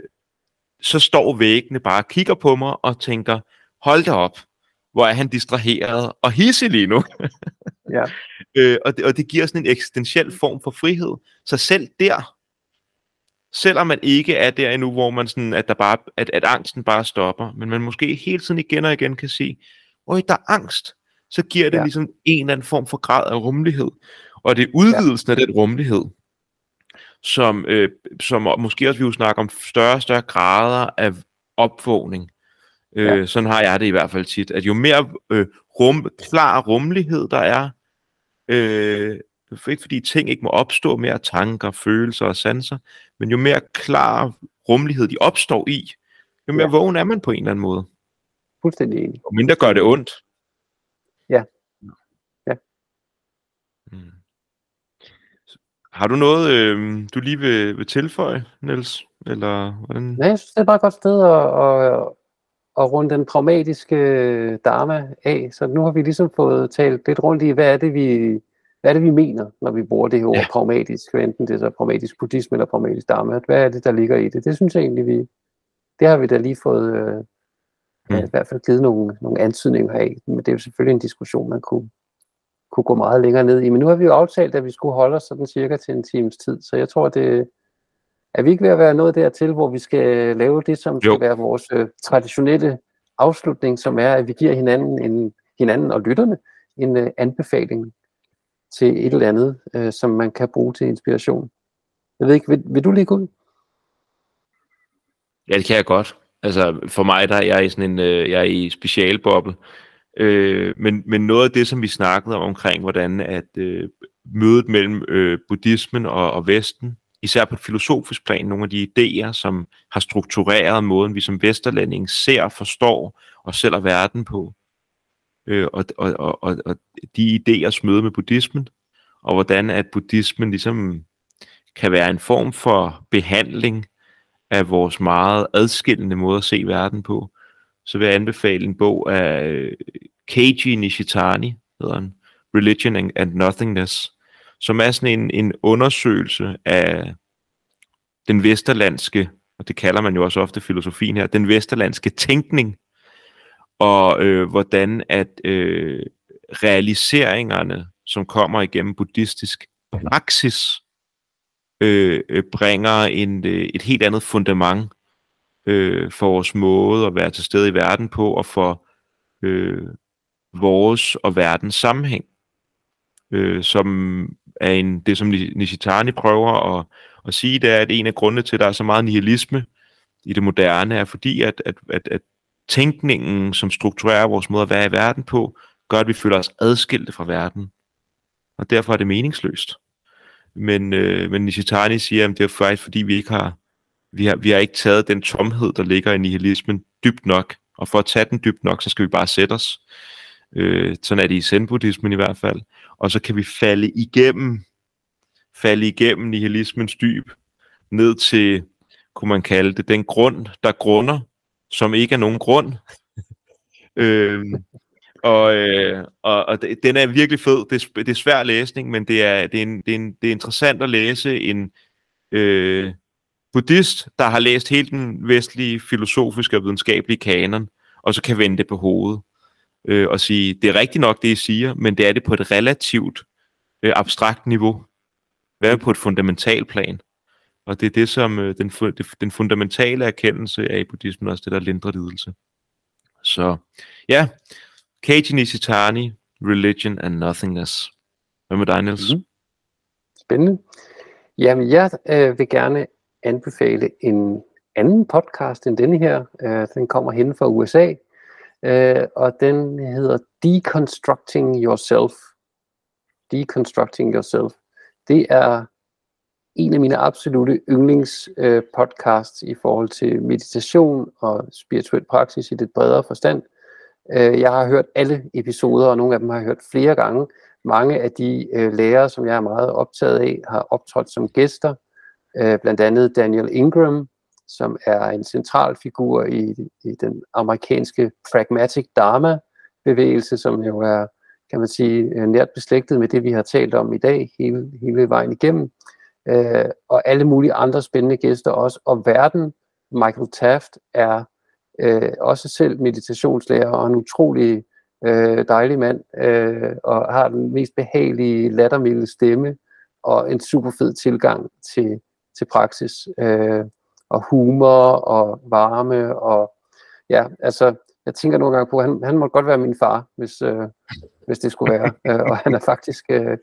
så står væggene bare og kigger på mig og tænker, hold da op, hvor er han distraheret og hisse lige nu. ja. øh, og, det, og det giver sådan en eksistentiel form for frihed. Så selv der, selvom man ikke er der endnu, hvor man sådan, at, der bare, at, at angsten bare stopper, men man måske hele tiden igen og igen kan sige, oj, der er angst, så giver det ja. ligesom en eller anden form for grad af rummelighed. Og det er udvidelsen ja. af den rummelighed, som, øh, som måske også vi jo snakke om større og større grader af opvågning. Øh, ja. Sådan har jeg det i hvert fald tit, at jo mere øh, rum, klar rummelighed der er, øh, ikke fordi ting ikke må opstå mere tanker, følelser og sanser, men jo mere klar rummelighed de opstår i, jo mere ja. vågen er man på en eller anden måde. Fuldstændig enig. Og mindre gør det ondt. Ja. Ja. Hmm. Har du noget, øh, du lige vil, vil tilføje, Niels? Eller hvordan? Nej, jeg synes, det er bare et godt sted at, at, at runde den pragmatiske dharma af. Så nu har vi ligesom fået talt lidt rundt i, hvad er det, vi, hvad er det, vi mener, når vi bruger det her ord ja. pragmatisk, enten det er så pragmatisk buddhisme eller pragmatisk dharma. Hvad er det, der ligger i det? Det synes jeg egentlig, vi, det har vi da lige fået øh, mm. i hvert fald givet nogle, nogle antydninger af. Men det er jo selvfølgelig en diskussion, man kunne, kunne gå meget længere ned i. Men nu har vi jo aftalt, at vi skulle holde os sådan cirka til en times tid, så jeg tror, det er vi ikke ved at være noget dertil, hvor vi skal lave det, som jo. skal være vores øh, traditionelle afslutning, som er, at vi giver hinanden, en, hinanden og lytterne en øh, anbefaling til et eller andet, øh, som man kan bruge til inspiration. Jeg ved ikke, vil, vil du lige gå ud? Ja, det kan jeg godt. Altså, for mig, der er jeg i sådan en, øh, jeg er i specialboble. Øh, men, men noget af det, som vi snakkede om omkring, hvordan at øh, mødet mellem øh, buddhismen og, og Vesten, især på et filosofisk plan, nogle af de idéer, som har struktureret måden, vi som vesterlænding ser, forstår og sælger verden på, øh, og, og, og, og de idéers møde med buddhismen, og hvordan at buddhismen ligesom kan være en form for behandling af vores meget adskillende måde at se verden på, så vil jeg anbefale en bog af øh, Keiji Nishitani, hedder han, Religion and Nothingness, som er sådan en, en undersøgelse af den vesterlandske, og det kalder man jo også ofte filosofien her, den vesterlandske tænkning, og øh, hvordan at øh, realiseringerne, som kommer igennem buddhistisk praksis, Øh, øh, bringer en, øh, et helt andet fundament øh, for vores måde at være til stede i verden på, og for øh, vores og verdens sammenhæng, øh, som er en, det, som Nishitani prøver at, at sige, det er, at en af grundene til, at der er så meget nihilisme i det moderne, er fordi, at, at, at, at tænkningen, som strukturerer vores måde at være i verden på, gør, at vi føler os adskilte fra verden. Og derfor er det meningsløst. Men, øh, men Nishitani siger, at det er faktisk fordi, vi ikke har, vi har, vi har ikke taget den tomhed, der ligger i nihilismen dybt nok. Og for at tage den dybt nok, så skal vi bare sætte os. Øh, sådan er det i zen-buddhismen i hvert fald. Og så kan vi falde igennem, falde igennem nihilismens dyb, ned til, kunne man kalde det, den grund, der grunder, som ikke er nogen grund. øh, og, øh, og, og den er virkelig fed. Det er, det er svær læsning, men det er, det, er en, det, er en, det er interessant at læse en øh, buddhist, der har læst hele den vestlige filosofiske og videnskabelige kanon, og så kan vende det på hovedet øh, og sige, det er rigtigt nok, det I siger, men det er det på et relativt øh, abstrakt niveau. Hvad er på et fundamentalt plan? Og det er det, som øh, den, den fundamentale erkendelse af i buddhismen, også det, der lindrer lidelse. Så ja, Keiji Nishitani, Religion and Nothingness. Hvad med dig, Niels? Mm-hmm. Spændende. Jamen, jeg øh, vil gerne anbefale en anden podcast end denne her. Øh, den kommer hen fra USA, øh, og den hedder Deconstructing Yourself. Deconstructing Yourself. Det er en af mine absolute yndlingspodcasts øh, i forhold til meditation og spirituel praksis i det bredere forstand. Øh, jeg har hørt alle episoder, og nogle af dem har jeg hørt flere gange. Mange af de øh, lærere, som jeg er meget optaget af, har optrådt som gæster. Øh, blandt andet Daniel Ingram, som er en central figur i, i den amerikanske pragmatic dharma bevægelse, som jo er, kan man sige, øh, nært beslægtet med det, vi har talt om i dag, hele, hele vejen igennem. Øh, og alle mulige andre spændende gæster også. Og verden, Michael Taft, er øh, også selv meditationslærer og en utrolig øh, dejlig mand, øh, og har den mest behagelige, lattermilde stemme, og en super fed tilgang til, til praksis, øh, og humor, og varme, og ja, altså, jeg tænker nogle gange på, at han, han må godt være min far, hvis, øh, hvis det skulle være, øh, og han er faktisk, øh,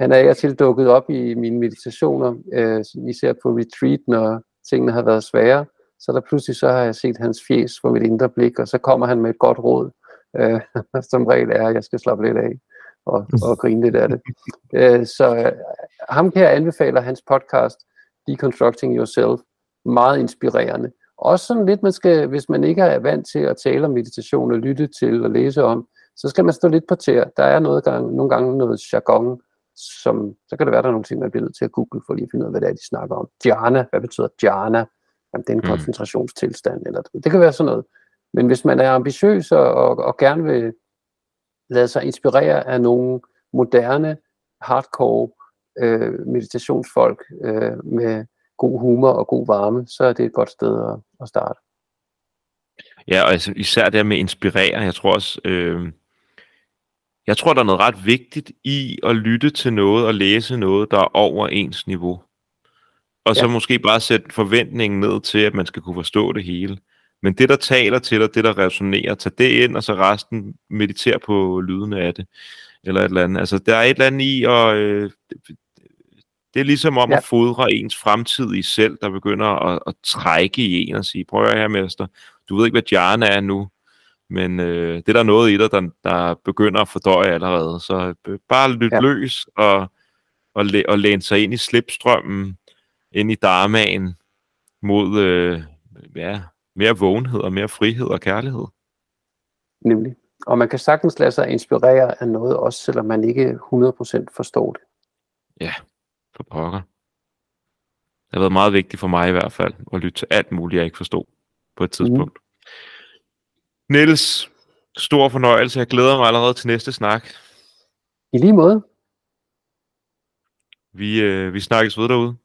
han er til dukket op i mine meditationer, øh, især på retreat, når tingene har været svære, så der pludselig så har jeg set hans fjes for mit indre blik, og så kommer han med et godt råd, øh, som regel er, at jeg skal slappe lidt af og, og grine lidt af det. Øh, så øh, ham kan jeg anbefale hans podcast, Deconstructing Yourself, meget inspirerende. Også sådan lidt, man skal, hvis man ikke er vant til at tale om meditation og lytte til og læse om, så skal man stå lidt på tæer. Der er noget gang, nogle gange noget jargon, som, så kan det være, der er nogle ting, man bliver nødt til at google for lige at finde ud af, hvad det er, de snakker om. Jhana, hvad betyder jhana? Jamen, det er en mm. koncentrationstilstand, eller det kan være sådan noget. Men hvis man er ambitiøs og, og, og gerne vil lade sig inspirere af nogle moderne, hardcore øh, meditationsfolk øh, med god humor og god varme, så er det et godt sted at, at starte. Ja, og altså, især det med inspirere. Jeg tror også, øh, jeg tror, der er noget ret vigtigt i at lytte til noget og læse noget, der er over ens niveau. Og så ja. måske bare sætte forventningen ned til, at man skal kunne forstå det hele. Men det, der taler til dig, det, der resonerer, tag det ind, og så resten meditere på lydene af det. Eller et eller andet. Altså, der er et eller andet i, og øh, det er ligesom om ja. at fodre ens fremtid i selv, der begynder at, at trække i en og sige, prøv at her, mester, du ved ikke, hvad Jarne er nu, men øh, det er der noget i dig, der, der begynder at fordøje allerede. Så øh, bare lyt ja. løs og, og, læ- og læne sig ind i slipstrømmen, ind i dharmaen, mod øh, ja, mere vågenhed og mere frihed og kærlighed. Nemlig. Og man kan sagtens lade sig inspirere af noget, også selvom man ikke 100% forstår det. Ja, for pokker. Det har været meget vigtigt for mig i hvert fald, at lytte til alt muligt, jeg ikke forstod på et tidspunkt. Mm. Niels, stor fornøjelse. Jeg glæder mig allerede til næste snak. I lige måde. Vi, øh, vi snakkes ved derude.